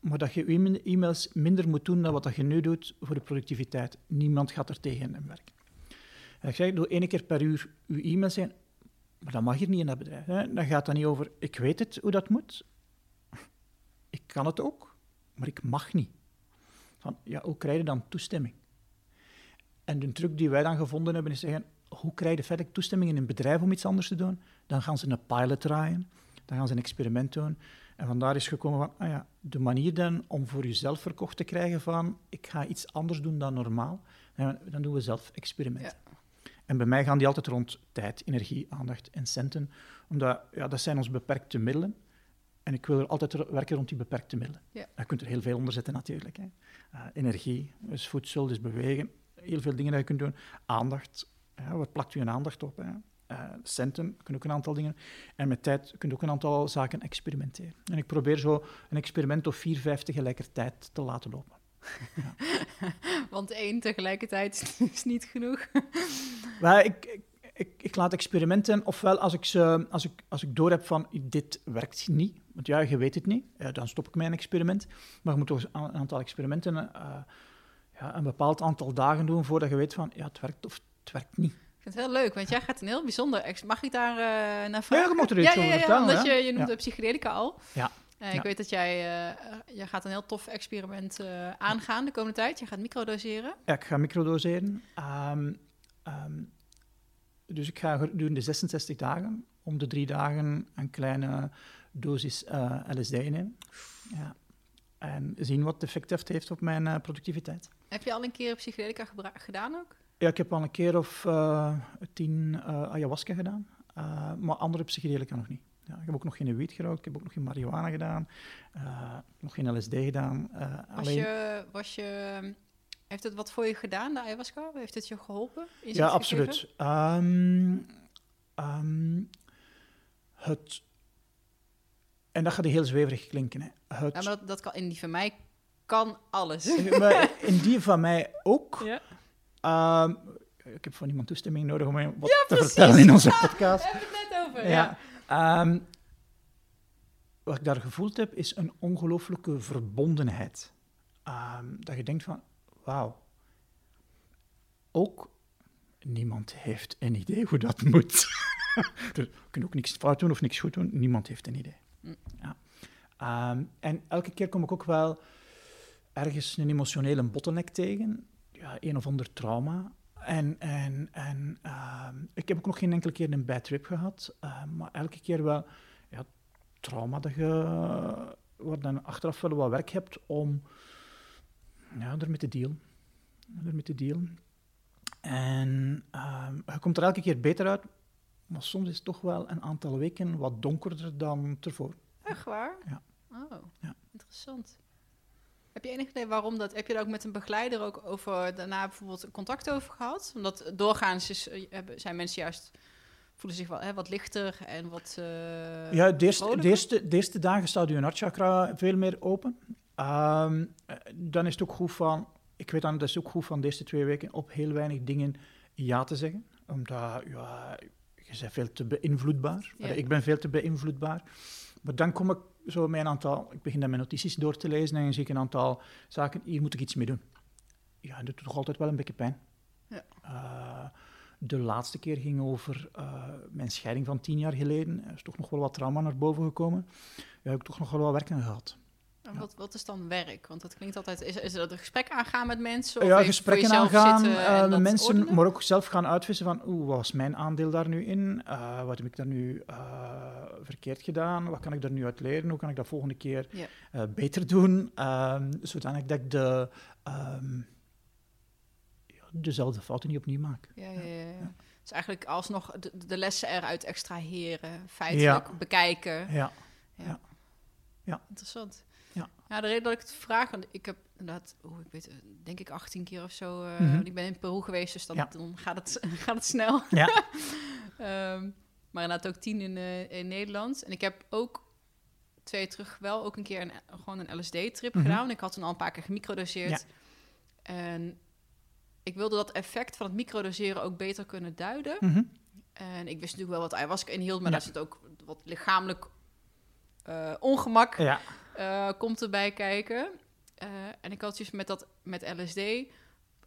Maar dat je je e-mails minder moet doen dan wat dat je nu doet voor de productiviteit. Niemand gaat er tegen werken. En ik zeg, doe één keer per uur uw e-mail zijn, maar dat mag hier niet in dat bedrijf. Dan gaat het niet over, ik weet het hoe dat moet, ik kan het ook, maar ik mag niet. Van, ja, hoe krijg je dan toestemming? En de truc die wij dan gevonden hebben is zeggen, hoe krijg je verder toestemming in een bedrijf om iets anders te doen? Dan gaan ze een pilot draaien, dan gaan ze een experiment doen. En vandaar is gekomen van, ah ja, de manier dan om voor jezelf verkocht te krijgen van, ik ga iets anders doen dan normaal, dan doen we zelf experimenten. Ja. En bij mij gaan die altijd rond tijd, energie, aandacht en centen. Omdat ja, dat zijn onze beperkte middelen. En ik wil er altijd werken rond die beperkte middelen. Ja. Je kunt er heel veel onder zetten natuurlijk. Hè. Uh, energie, dus voedsel, dus bewegen. Heel veel dingen dat je kunt doen. Aandacht, wat plakt u een aandacht op? Hè? Uh, centen, kun ook een aantal dingen. En met tijd kun je ook een aantal zaken experimenteren. En ik probeer zo een experiment of vier, vijf tegelijkertijd te laten lopen. Ja. Want één tegelijkertijd is niet genoeg. Maar ik, ik, ik, ik, laat experimenten, ofwel als ik, ze, als, ik, als ik door heb van dit werkt niet, want ja, je weet het niet, ja, dan stop ik mijn experiment. Maar je moet toch een aantal experimenten uh, ja, een bepaald aantal dagen doen voordat je weet van ja, het werkt of het werkt niet. Ik vind het heel leuk, want jij gaat een heel bijzonder... Mag ik daar uh, naar vragen? Ja, je moet er iets ja, vertellen. Omdat je, je noemt de psychedelica al. Ja. Uh, ik weet dat jij, uh, jij gaat een heel tof experiment aangaan de komende tijd. Je gaat microdoseren. Ja, ik ga microdoseren. Um, um, dus ik ga gedurende 66 dagen, om de drie dagen, een kleine dosis LSD nemen. Ja. En zien wat het effect heeft, heeft op mijn productiviteit. Heb je al een keer psychedelica gedaan ook? Ja, ik heb al een keer of tien ayahuasca gedaan, maar andere psychedelica nog niet. Ja, ik heb ook nog geen wiet gerookt, ik heb ook nog geen marihuana gedaan, nog geen LSD gedaan. Was, alleen... je, was je, heeft het wat voor je gedaan, de ayahuasca? Heeft het je geholpen? Is ja, absoluut. Um, um, het, en dat gaat heel zweverig klinken. Hè. Het, ja, maar dat, dat kan, in die van mij kan alles. Maar in die van mij ook. Ja. Ehm, ik heb van iemand toestemming nodig om wat te precies. vertellen in onze podcast. Daar hebben we het net over. Ja. Ja. Ehm, wat ik daar gevoeld heb, is een ongelooflijke verbondenheid. Ehm, dat je denkt van, wauw. Ook niemand heeft een idee hoe dat moet. dus we kunnen ook niks fout doen of niks goed doen. Niemand heeft een idee. Mm. Ja. Ehm, en elke keer kom ik ook wel ergens een emotionele bottleneck tegen. Ja, een of ander trauma. En, en, en ehm, ik heb ook nog geen enkele keer een bad trip gehad. ehm, maar elke keer wel ja, trauma dat je waar dan achteraf wel wat werk hebt om ja, ermee te dealen. Ermee te dealen. En je komt er elke keer beter uit, maar soms is het toch wel een aantal weken wat donkerder dan tevoren. Echt waar? Ja. Oh, Ja. interessant. Heb je enig idee waarom dat? Heb je daar ook met een begeleider ook over daarna bijvoorbeeld contact over gehad? Omdat doorgaans is, eh, zijn mensen juist voelen zich wel hè, wat lichter en wat. eh, Ja, de eerste, de, vrolijker. eerste, de eerste dagen staat je hartchakra veel meer open. Ehm, eh, dan is het ook goed van, ik weet dan, dat is ook goed van de eerste twee weken op heel weinig dingen ja te zeggen. Omdat, ja, je bent veel te beïnvloedbaar. Ja. Ik ben veel te beïnvloedbaar. Maar dan kom ik zo een aantal, ik begin dan mijn notities door te lezen en dan zie ik een aantal zaken, hier moet ik iets mee doen. Ja, dat doet toch altijd wel een beetje pijn. Ja. Eh, de laatste keer ging over eh, mijn scheiding van tien jaar geleden. Er is toch nog wel wat trauma naar boven gekomen. Ja, heb ik toch nog wel wat werk aan gehad. En wat, wat is dan werk? Want dat klinkt altijd. Is, is dat een gesprek aangaan met mensen? Of ja, gesprekken aangaan en met mensen, ordenen? maar ook zelf gaan uitvissen van oeh, wat was mijn aandeel daar nu in? Eh, wat heb ik daar nu eh, verkeerd gedaan? Wat kan ik daar nu uit leren? Hoe kan ik dat volgende keer Ja. beter doen? Ehm, zodanig dat ik de, ehm, ja, dezelfde fouten niet opnieuw maak. Ja, ja, ja. ja. Dus eigenlijk alsnog de, de lessen eruit extraheren, feitelijk bekijken. Ja, Interessant. Ja. ja, de reden dat ik het vraag, want ik heb inderdaad, oh, ik weet, eh, denk ik 18 keer of zo. eh, Mhm. Ik ben in Peru geweest, dus dan, Ja. dan gaat, het, gaat het snel. ja. Ehm, maar inderdaad ook tien in, eh, in Nederland. En ik heb ook twee terug wel ook een keer een, gewoon een LSD-trip Mhm. gedaan. Ik had toen al een paar keer gemicrodoseerd. En ik wilde dat effect van het microdoseren ook beter kunnen duiden. Mhm. En ik wist natuurlijk wel wat ayahuasca inhield, maar Ja. daar zit ook wat lichamelijk ongemak ja. Eh, komt erbij kijken. Eh, en ik had dus met dat met LSD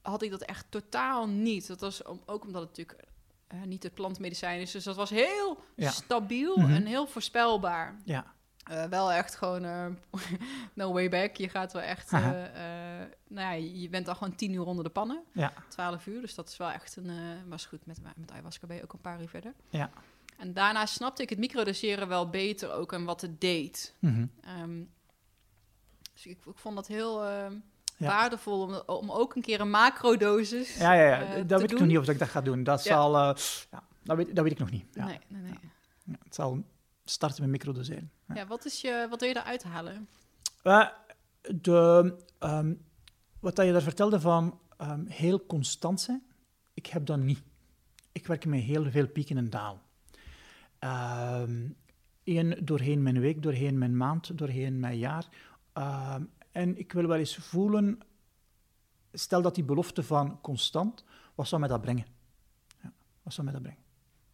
had ik dat echt totaal niet. Dat was om- ook omdat het natuurlijk eh, niet het plantmedicijn is, dus dat was heel Ja. stabiel Mhm. en heel voorspelbaar. ja. Wel echt gewoon no way back. Je gaat wel echt, eh, nou ja, je bent al gewoon tien uur onder de pannen. Ja. 12 uur, dus dat is wel echt een, was goed. Met, met ayahuasca ben je ook een paar uur verder. Ja. En daarna snapte ik het microdoseren wel beter ook en wat het deed. Mhm. Ehm, dus ik, ik vond dat heel ehm, Ja. waardevol om, om ook een keer een macrodosis Ja, ja, ja. eh, dat weet ik nog niet of ik dat ga doen. Dat Ja. zal... eh, ja, dat, weet, dat weet ik nog niet. Ja. Nee, nee, nee. Ja, het zal starten met microdoseren. Ja. Ja, wat, is je, wat wil je eruit halen? Eh, de, ehm, wat dat je daar vertelde van ehm, heel constant zijn, ik heb dat niet. Ik werk met heel veel pieken en dalen. Eén, doorheen mijn week, doorheen mijn maand, doorheen mijn jaar. Ehm, en ik wil wel eens voelen, stel dat die belofte van constant, wat zou mij dat brengen? Ja, wat zou mij dat brengen?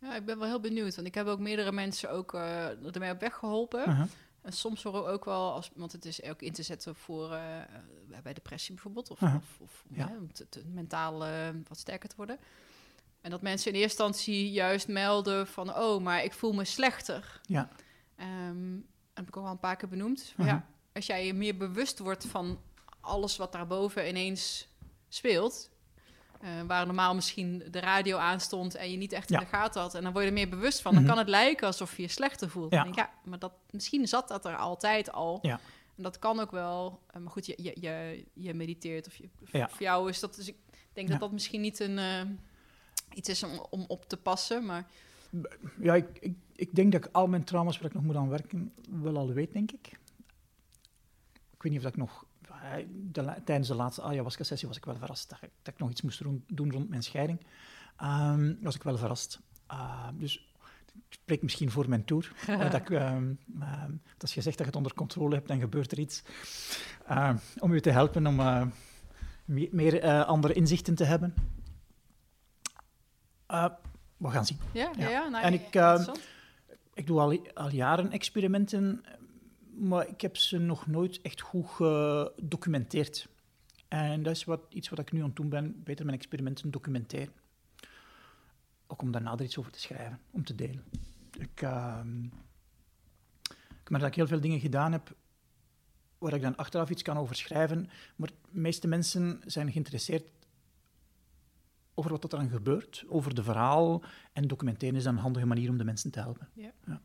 Ja, ik ben wel heel benieuwd, want ik heb ook meerdere mensen ook eh, ermee op weg geholpen. Uh-huh. En soms horen we ook wel, als, want het is ook in te zetten voor eh, bij depressie bijvoorbeeld, of, Aha. of, of Ja. hè, om te, te- mentaal eh, wat sterker te worden. En dat mensen in eerste instantie juist melden van, oh, maar ik voel me slechter. Ja. Ehm, dat heb ik ook al een paar keer benoemd. Van, Mhm. ja, als jij je meer bewust wordt van alles wat daarboven ineens speelt, eh, waar normaal misschien de radio aanstond en je niet echt Ja. in de gaten had, en dan word je er meer bewust van, dan Mhm. kan het lijken alsof je je slechter voelt. Ja. Denk ja, maar dat, misschien zat dat er altijd al. Ja. En dat kan ook wel. eh, maar goed, je, je, je, je mediteert of je, Ja. voor jou is dat. Dus ik denk dat dat misschien niet een eh, iets is om, om op te passen, maar Ja, ik, ik, ik denk dat ik al mijn trauma's waar ik nog moet aan werken wel al weet, denk ik. Ik weet niet of dat ik nog... eh, De, tijdens de laatste ayahuasca-sessie was ik wel verrast dat ik, dat ik nog iets moest doen, doen rond mijn scheiding. Ehm, was ik wel verrast. Ah, dus ik spreek misschien voor mijn tour. uh, dat, ik, ehm, ehm, als je zegt dat je het onder controle hebt, dan gebeurt er iets. Uh, om u te helpen om uh, me meer uh, andere inzichten te hebben. we gaan zien. Ja, ja. ja nou, en ik, ik doe al, al jaren experimenten, maar ik heb ze nog nooit echt goed gedocumenteerd. En dat is wat, iets wat ik nu aan het doen ben, beter mijn experimenten documenteren. Ook om daarna er iets over te schrijven, om te delen. Ik, uh, ik merk dat ik heel veel dingen gedaan heb waar ik dan achteraf iets kan over schrijven, maar de meeste mensen zijn geïnteresseerd over wat er dan gebeurt, over de verhaal. En documenteren is dan een handige manier om de mensen te helpen. Ja. ja.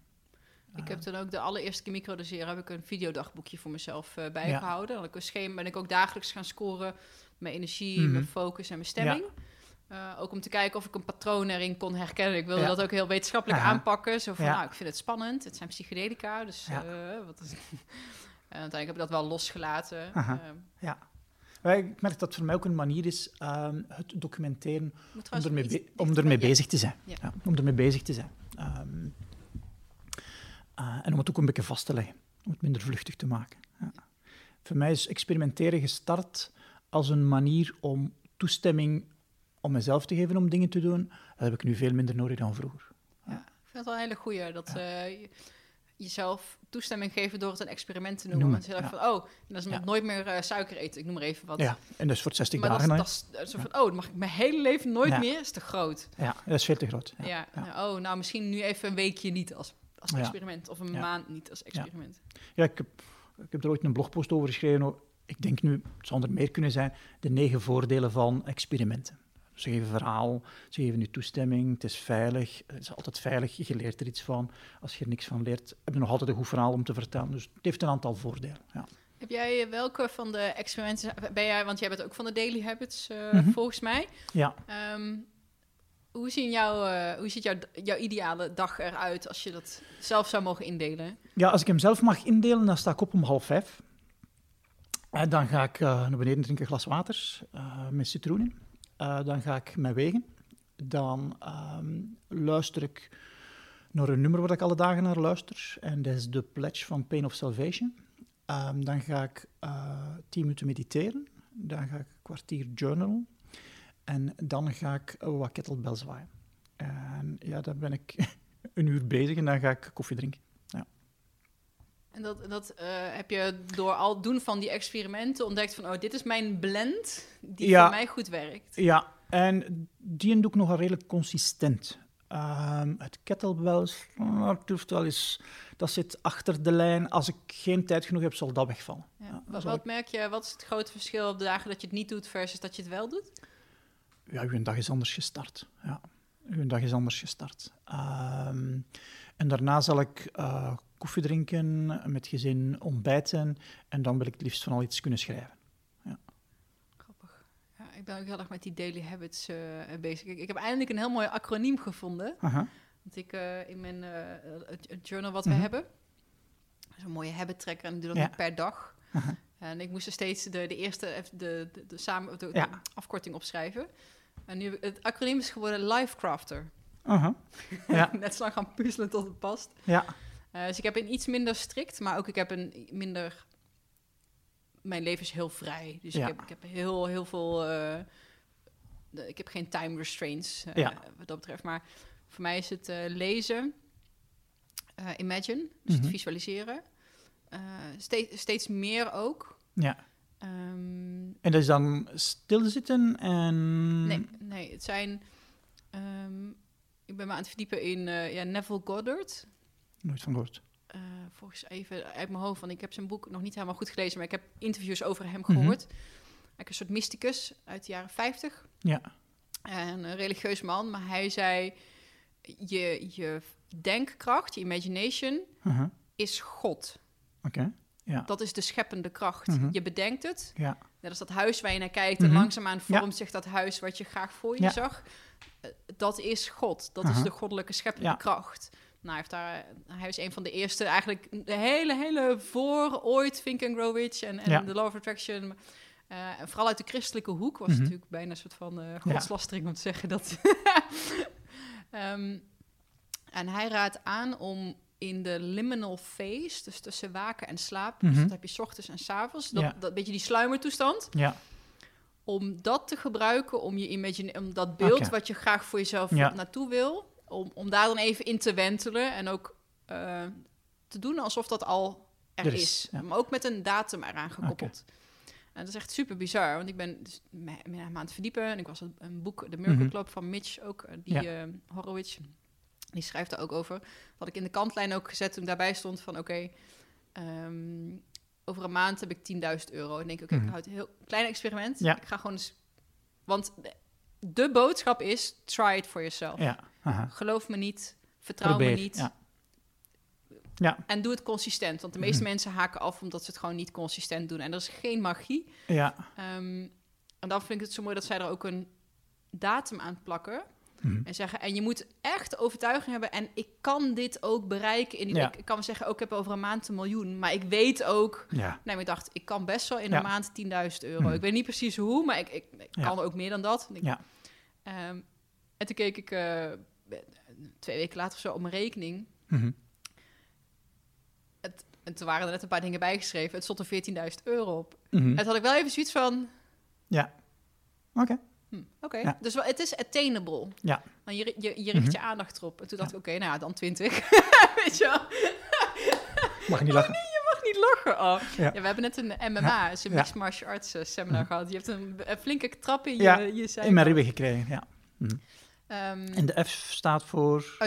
Ik heb dan ook de allereerste keer microdoseren heb ik een videodagboekje voor mezelf uh, bijgehouden. Ja. Dan schema ben ik ook dagelijks gaan scoren mijn energie, mm -hmm. mijn focus en mijn stemming. Ja. Uh, ook om te kijken of ik een patroon erin kon herkennen. Ik wilde ja. dat ook heel wetenschappelijk Aha. aanpakken. Zo van, nou, ik vind het spannend. Het zijn psychedelica, dus uh, wat is... uiteindelijk heb ik dat wel losgelaten. ja. Ik merk dat het voor mij ook een manier is um, het documenteren om ermee, be om ermee bezig te zijn. om ermee bezig te zijn. Um, uh, en om het ook een beetje vast te leggen, om het minder vluchtig te maken. Ja. Voor mij is experimenteren gestart als een manier om toestemming om mezelf te geven om dingen te doen. Dat heb ik nu veel minder nodig dan vroeger. Ja, ik vind het wel een hele goeie, dat ja. uh, jezelf toestemming geven door het een experiment te noemen. noemen ja. van, oh, dan is het nooit meer uh, suiker eten, ik noem maar even wat. Ja, en dus voor 60 maar dagen. Dat, dat, dat is van, oh, dan mag ik mijn hele leven nooit meer, is te groot. Ja, dat is veel te groot. Ja. Oh, nou misschien nu even een weekje niet als als experiment. Of een maand niet als experiment. Ja, ik, heb, ik heb er ooit een blogpost over geschreven. Ik denk nu, het zou er meer kunnen zijn, de negen voordelen van experimenten. Ze geven verhaal, ze geven je toestemming, het is veilig, het is altijd veilig, je leert er iets van. Als je er niks van leert, heb je nog altijd een goed verhaal om te vertellen. Dus het heeft een aantal voordelen. Ja. Heb jij welke van de experimenten ben jij, want jij bent ook van de Daily Habits uh, mm -hmm. volgens mij. Ja. Um, hoe, uh, hoe ziet jouw, jouw ideale dag eruit als je dat zelf zou mogen indelen? Ja, als ik hem zelf mag indelen, dan sta ik op om half vijf. En dan ga ik uh, naar beneden drinken een glas water uh, met citroen in. dan ga ik mij wegen. Dan um, luister ik naar een nummer waar ik alle dagen naar luister. En dat is The Pledge van Pain of Salvation. Um, dan ga ik tien minuten mediteren. Dan ga ik een kwartier journalen. En dan ga ik wat kettlebell zwaaien. En ja, dan ben ik een uur bezig en dan ga ik koffie drinken. Ja. En dat, dat uh, heb je door al doen van die experimenten ontdekt van, oh, dit is mijn blend die ja. voor mij goed werkt. Ja, en die doe ik nogal redelijk consistent. Um, het kettlebell, wel eens, dat zit achter de lijn. Als ik geen tijd genoeg heb, zal dat wegvallen. Ja. Ja, wat, wat ik... merk je, wat is het grote verschil op de dagen dat je het niet doet versus dat je het wel doet? Ja, uw dag is anders gestart. Ja, uw dag is anders gestart. Um, en daarna zal ik uh, koffie drinken, met gezin ontbijten en dan wil ik het liefst van al iets kunnen schrijven. Ja. Grappig. Ja, ik ben ook heel erg met die daily habits uh, bezig. Ik, ik, heb eindelijk een heel mooi acroniem gevonden. Aha. Want ik uh, in mijn journal wat mm -hmm. we hebben, zo'n mooie habit tracker en doe dat ja. per dag. Aha. En ik moest er steeds de, de eerste, de, de, de, samen, de, ja. afkorting opschrijven. En nu, het acroniem is geworden Lifecrafter. Uh -huh. ja. Net zo lang gaan puzzelen tot het past. Ja. Uh, dus ik heb een iets minder strikt, maar ook ik heb een minder... Mijn leven is heel vrij. Dus ja. ik, heb, ik heb heel, heel veel... Uh, ik heb geen time restraints ja. wat dat betreft. Maar voor mij is het lezen, imagine, dus Mhm. het visualiseren. steeds, steeds meer ook. Ja. Um, En dat is dan stilzitten en... Nee, nee, het zijn. Um, ik ben me aan het verdiepen in uh, ja, Neville Goddard. Nooit van gehoord. Uh, volgens even uit mijn hoofd, want ik heb zijn boek nog niet helemaal goed gelezen, maar ik heb interviews over hem Mhm. gehoord. Eigenlijk een soort mysticus uit de jaren 50. Ja. En een religieus man, maar hij zei: je, je denkkracht, je imagination, Uh -huh. is God. Oké. Ja. Dat is de scheppende kracht. Mhm. Je bedenkt het. Ja. Net als dat huis waar je naar kijkt Mhm. en langzaamaan Ja. vormt zich dat huis wat je graag voor je zag. Eh, Dat is God. Dat is de goddelijke scheppende kracht. Nou, hij, heeft daar, hij is een van de eerste, eigenlijk de hele, hele voor ooit Think and Grow Rich en, en. The Law of Attraction. Eh, en vooral uit de christelijke hoek was Mhm. het natuurlijk bijna een soort van eh godslastering om te zeggen dat. Ehm, En hij raadt aan om in de liminal phase, dus tussen waken en slaap, Mhm. dus dat heb je 's ochtends en 's avonds, dat, Ja. dat beetje die sluimertoestand, Ja. om dat te gebruiken, om je imagine, om dat beeld wat je graag voor jezelf Ja. naartoe wil, om, om daar dan even in te wentelen en ook eh, te doen alsof dat al er, Er is. is, ja. Maar ook met een datum eraan gekoppeld. En dat is echt super bizar, want ik ben dus me- me aan het verdiepen en ik was een, een boek, The Miracle Mhm. Club van Mitch ook, eh, die Ja. eh, Horowitz, die schrijft er ook over. Had ik in de kantlijn ook gezet toen daarbij stond van oké, ehm, over een maand heb ik 10.000 euro. En denk ik, oké, Mhm. ik houd een heel klein experiment. Ja. Ik ga gewoon eens, want de, boodschap is try it for yourself. Ja. Aha. Geloof me niet, vertrouw Probeer. me niet. Ja. Ja. En doe het consistent, want de meeste Mhm. mensen haken af omdat ze het gewoon niet consistent doen. En er is geen magie. Ja. Ehm, en dan vind ik het zo mooi dat zij er ook een datum aan plakken. Mhm. En zeggen, en je moet echt overtuiging hebben. En ik kan dit ook bereiken. In die, Ja. ik, kan zeggen, ook ik heb over een maand een miljoen. Maar ik weet ook... Ja. Nee, maar ik dacht, ik kan best wel in een maand 10.000 euro. Mhm. Ik weet niet precies hoe, maar ik, ik, kan ook meer dan dat. En, ik-. Ehm, en toen keek ik eh, twee weken later of zo op mijn rekening. Mhm. En toen waren er net een paar dingen bijgeschreven. Het stond er 14.000 euro op. Mhm. En toen had ik wel even zoiets van... Ja. Oké. Hm, Oké, Ja. dus het is attainable. Ja. Maar je, je, je richt Mhm. je aandacht erop. En toen dacht ik, oké, nou ja, dan 20. Weet je wel? Mag niet lachen? Je mag niet lachen. Oh. Ja. Ja. we hebben net een MMA, dus een. Mixed Martial Arts eh, seminar Mhm. gehad. Je hebt een, een flinke trap in je, Ja, je zij. In mijn ribben gekregen, ja. Ehm, En de F staat voor... oh,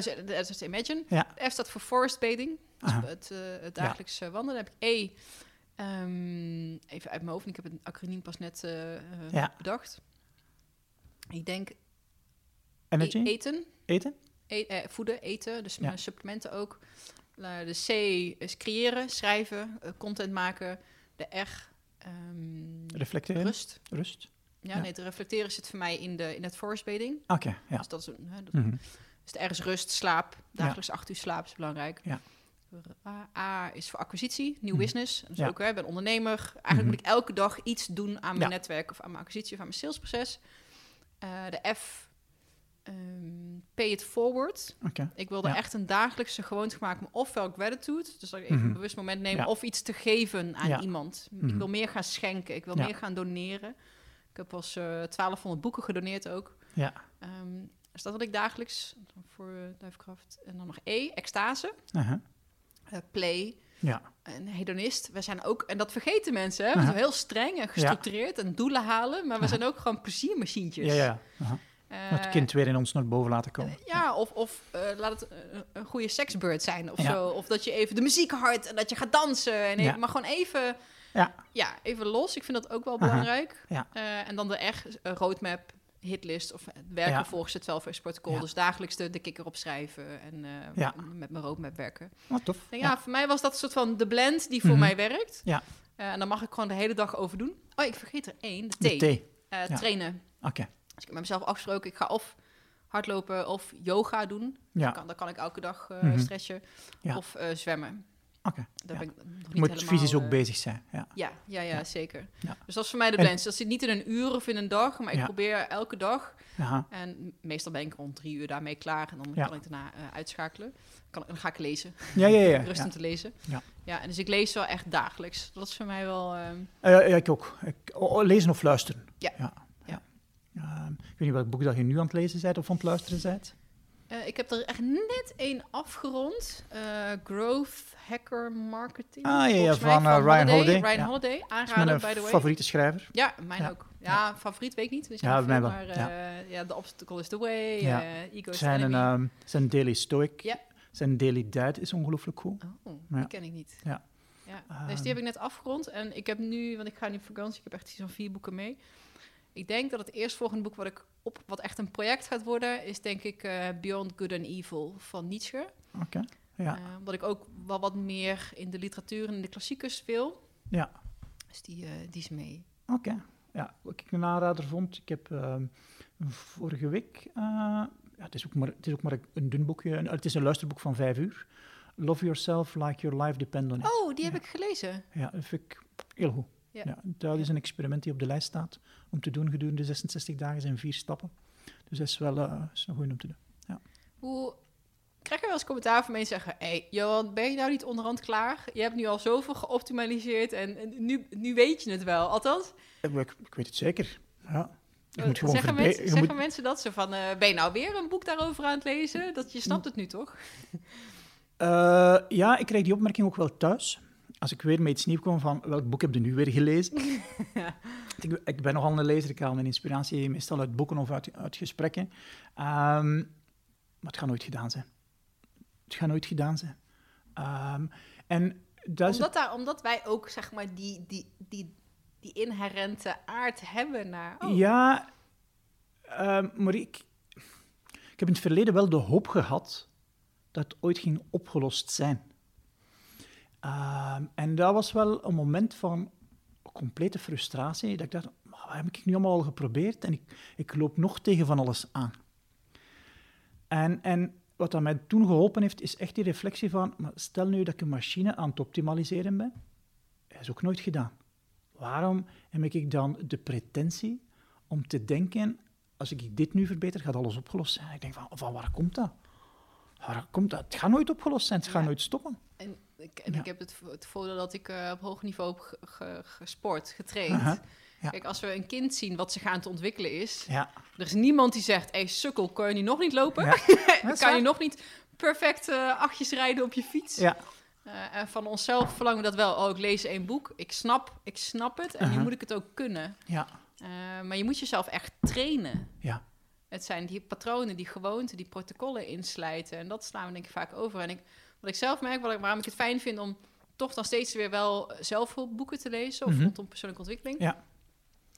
is Imagine. Ja. De F staat voor forest bathing. Dus het, eh, het dagelijks wandelen. Dan heb ik E. ehm, even uit mijn hoofd. Ik heb een acroniem pas net eh, Ja. bedacht. Ik denk Energy? e- eten. Eten? E- eh, voeden, eten, dus Ja. mijn supplementen ook. Eh, de C is creëren, schrijven, eh, content maken. De R, ehm, Reflecteren? rust. Rust? Ja, Ja. nee, het reflecteren zit voor mij in, de, in het forest bathing. Oké, ja. Dus dat is een, hè, dat- dus is rust, slaap. Dagelijks acht uur slaap is belangrijk. Ja. A, A is voor acquisitie, nieuw Mhm. business. Dus Ja. ook, hè, ik ben ondernemer. Eigenlijk Mhm. moet ik elke dag iets doen aan mijn Ja. netwerk... of aan mijn acquisitie of aan mijn salesproces. Eh, de F, ehm, pay it forward. Ik wilde Ja. echt een dagelijkse gewoonte maken, maar ofwel gratitude, dus dat ik even Mhm. een bewust moment neem, Ja. of iets te geven aan Ja. iemand. Ik Mhm. wil meer gaan schenken, ik wil meer gaan doneren. Ik heb eh 1200 boeken gedoneerd ook. Ja. Ehm, dus dat wil ik dagelijks voor uh, Duifkracht. En dan nog E, extase, eh, play, Ja. en hedonist. We zijn ook, en dat vergeten mensen, hè? we zijn heel streng en gestructureerd en doelen halen, maar we zijn ook gewoon pleziermachientjes. Ja, ja. Aha. Eh, Het kind weer in ons naar boven laten komen. ja, of, of eh, laat het eh, een goede seksbeurt zijn of Ja. zo. Of dat je even de muziek hard en dat je gaat dansen. En even, Ja. Maar gewoon even, Ja. ja, even los. Ik vind dat ook wel belangrijk. Ja. Eh, en dan de echt roadmap, hitlist of werken Ja. volgens het 12 Hours protocol. Ja. Dus dagelijks de, de kikker opschrijven en eh, Ja. met mijn roadmap werken. Wat tof. En ja, voor mij was dat een soort van de blend die voor Mhm. mij werkt. Ja. Eh, en dan mag ik gewoon de hele dag over doen. Oh, ik vergeet er één, de T. De. Oké. Eh. Trainen. Dus ik heb met mezelf afgesproken, ik ga of hardlopen of yoga doen. Ja. Dan, kan, dan kan ik elke dag Mhm. stretchen. Of zwemmen. Oké. Ja. Je moet helemaal, fysisch ook eh, bezig zijn. Ja. Ja, ja, ja, zeker. Dus dat is voor mij de. Dus dat zit niet in een uur of in een dag, maar ik probeer elke dag. Aha. En meestal ben ik rond drie uur daarmee klaar. En dan kan ik daarna eh, uitschakelen. Kan, dan ga ik lezen. Ja, ja, ja. Rust ja. om te lezen. Ja. ja, en dus ik lees wel echt dagelijks. Dat is voor mij wel... ehm, Eh, ja, ik ook. Ik, lezen of luisteren. Ja. ja. Ja. Ehm, ik weet niet welk boek dat je nu aan het lezen bent of aan het luisteren bent. Eh, ik heb er echt net één afgerond. Eh, Growth Hacker Marketing. Ah, ja, van, eh, Ryan Holiday. Ryan Ja. Holiday, mijn by the way. favoriete schrijver. Ja, mijn Ja. ook. Ja, favoriet weet ik niet. Dus Ja, ja, bij mij wel, Maar ja. ja, The Obstacle is the Way, Ja. Ego is the Zijn, een, Enemy. ehm, zijn Daily Stoic. Ja. Zijn Daily Diet is ongelooflijk cool. Oh, die ken ik niet. Ja. Ja, Ehm. dus die heb ik net afgerond. En ik heb nu, want ik ga nu op vakantie, ik heb echt zo'n vier boeken mee. Ik denk dat het eerstvolgende boek wat ik op, wat echt een project gaat worden, is denk ik eh, Beyond Good and Evil van Nietzsche. Oké. Ja. Omdat ik ook wel wat meer in de literatuur en in de klassiekers wil. Ja. Dus die, eh, die is mee. Oké. Ja, wat ik een aanrader vond, ik heb ehm, vorige week, ja, het, is ook maar, het is ook maar een dun boekje, een- het is een luisterboek van vijf uur. Love Yourself Like Your Life Depends on It. Oh, die heb Ja. ik gelezen. Ja, dat vind ik heel goed. Ja. Ja. dat is een experiment die op de lijst staat om te doen gedurende 66 dagen in vier stappen. Dus dat is wel eh, is een goeie om te doen. Hoe krijg je wel eens commentaar van mensen zeggen... Hé, hey, Johan, ben je nou niet onderhand klaar? Je hebt nu al zoveel geoptimaliseerd en, en nu, nu weet je het wel. Althans, Ik, ik weet het zeker. Ja. Je eh, moet gewoon zeggen, mensen, je zeggen moet- mensen dat ze van... eh, ben je nou weer een boek daarover aan het lezen? Dat, je snapt het nu toch? Ja, ik krijg die opmerking ook wel thuis. Als ik weer met iets nieuws kom van welk boek heb je nu weer gelezen? ik, ik ben nogal een lezer, ik haal mijn inspiratie meestal uit boeken of uit, uit gesprekken. Ehm, maar het gaat nooit gedaan zijn. Het gaat nooit gedaan zijn. Ehm, en dat Omdat, daar, omdat wij ook, zeg maar, die, die, die, die inherente aard hebben naar... Oh, Ja, maar ik, ik heb in het verleden wel de hoop gehad dat het ooit ging opgelost zijn. Ehm, en dat was wel een moment van complete frustratie. Dat ik dacht, "Maar wat heb ik nu allemaal al geprobeerd? En ik, ik loop nog tegen van alles aan. En, en wat dat mij toen geholpen heeft, is echt die reflectie van, maar stel nu dat ik een machine aan het optimaliseren ben. Dat is ook nooit gedaan. Waarom heb ik dan de pretentie om te denken, als ik dit nu verbeter, gaat alles opgelost zijn? Ik denk van, van waar komt dat? Waar komt dat? Het gaat nooit opgelost zijn, het gaat Ja. nooit stoppen. En, ik, en Ja. ik heb het, vo- het voordeel dat ik eh, op hoog niveau heb ge- ge- gesport, getraind. Ja. Kijk, als we een kind zien wat zich aan het ontwikkelen is... Ja, Er is niemand die zegt, hé sukkel, kan je nu nog niet lopen? Kan je nog niet perfect eh, achtjes rijden op je fiets? ja, Eh, en van onszelf verlangen we dat wel. Oh, ik lees één boek, ik snap, ik snap het en nu moet ik het ook kunnen. ja, maar je moet jezelf echt trainen. ja. Het zijn die patronen, die gewoonten, die protocollen inslijten. En dat slaan we denk ik vaak over. En ik, wat ik zelf merk, wat ik, waarom ik het fijn vind om toch dan steeds weer wel zelfhulpboeken te lezen... of Mhm. rondom persoonlijke ontwikkeling. Ja.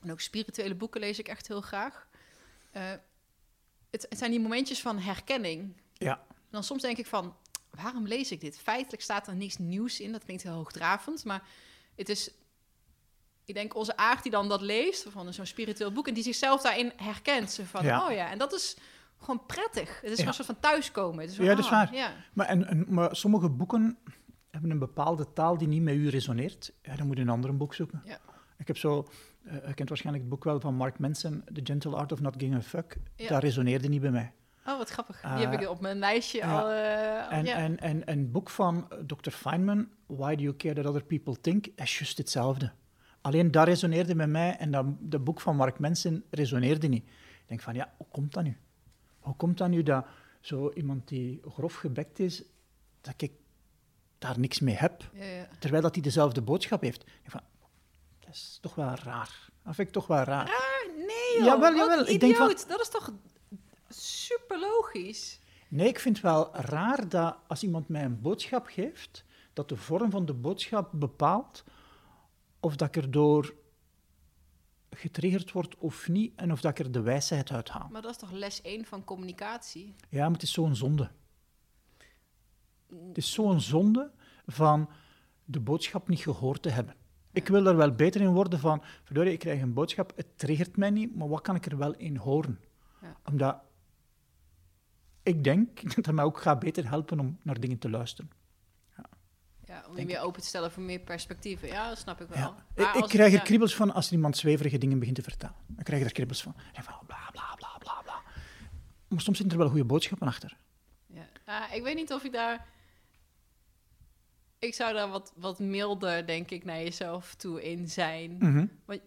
En ook spirituele boeken lees ik echt heel graag. Eh, het, het zijn die momentjes van herkenning. Ja. En dan soms denk ik van, waarom lees ik dit? Feitelijk staat er niks nieuws in. Dat klinkt heel hoogdravend, maar het is... Ik denk onze aard die dan dat leest, van zo'n spiritueel boek... en die zichzelf daarin herkent. Van, Ja. oh ja, en dat is gewoon prettig. Het is Ja. een soort van thuiskomen. Het is van, Ja, dat is ah, waar. Ja. Maar, en, en, maar sommige boeken hebben een bepaalde taal die niet met u resoneert. Ja, dan moet je een ander boek zoeken. Ja. Ik heb zo... eh, je kent waarschijnlijk het boek wel van Mark Manson, The Gentle Art of Not Giving a Fuck. Dat resoneerde niet bij mij. Oh, wat grappig. Die Eh, heb ik op mijn lijstje al... eh, En, en, en, en het boek van Dr. Feynman, Why Do You Care That Other People Think, is juist hetzelfde. Alleen dat resoneerde met mij en dat, dat boek van Mark Manson resoneerde niet. Ik denk van, ja, hoe komt dat nu? Hoe komt dat nu dat zo iemand die grof gebekt is, dat ik daar niks mee heb, Ja, ja. terwijl dat hij dezelfde boodschap heeft? Van, dat is toch wel raar. Dat vind ik toch wel raar. Ah, nee joh, Jawel, Ik denk van-. Dat is toch super logisch? Nee, ik vind het wel raar dat als iemand mij een boodschap geeft, dat de vorm van de boodschap bepaalt of dat ik erdoor getriggerd word of niet en of dat ik er de wijsheid uit haal. Maar dat is toch les 1 van communicatie? Ja, maar het is zo'n zonde. Het is zo'n zonde van de boodschap niet gehoord te hebben. Ik wil er wel beter in worden van, verdorie, ik krijg een boodschap, het triggert mij niet, maar wat kan ik er wel in horen? Ja. Omdat ik denk dat het mij ook gaat beter helpen om naar dingen te luisteren. Ja, om je weer open te stellen voor meer perspectieven. Ja, dat snap ik wel. Ja. Maar Ik, krijg er kriebels van als iemand zweverige dingen begint te vertellen. Dan krijg je er kriebels van. En van bla bla bla bla bla. Maar soms zitten er wel goede boodschappen achter. Ja. Ah, ik weet niet of ik daar... Ik zou daar wat, wat milder, denk ik, naar jezelf toe in zijn. Mhm. Want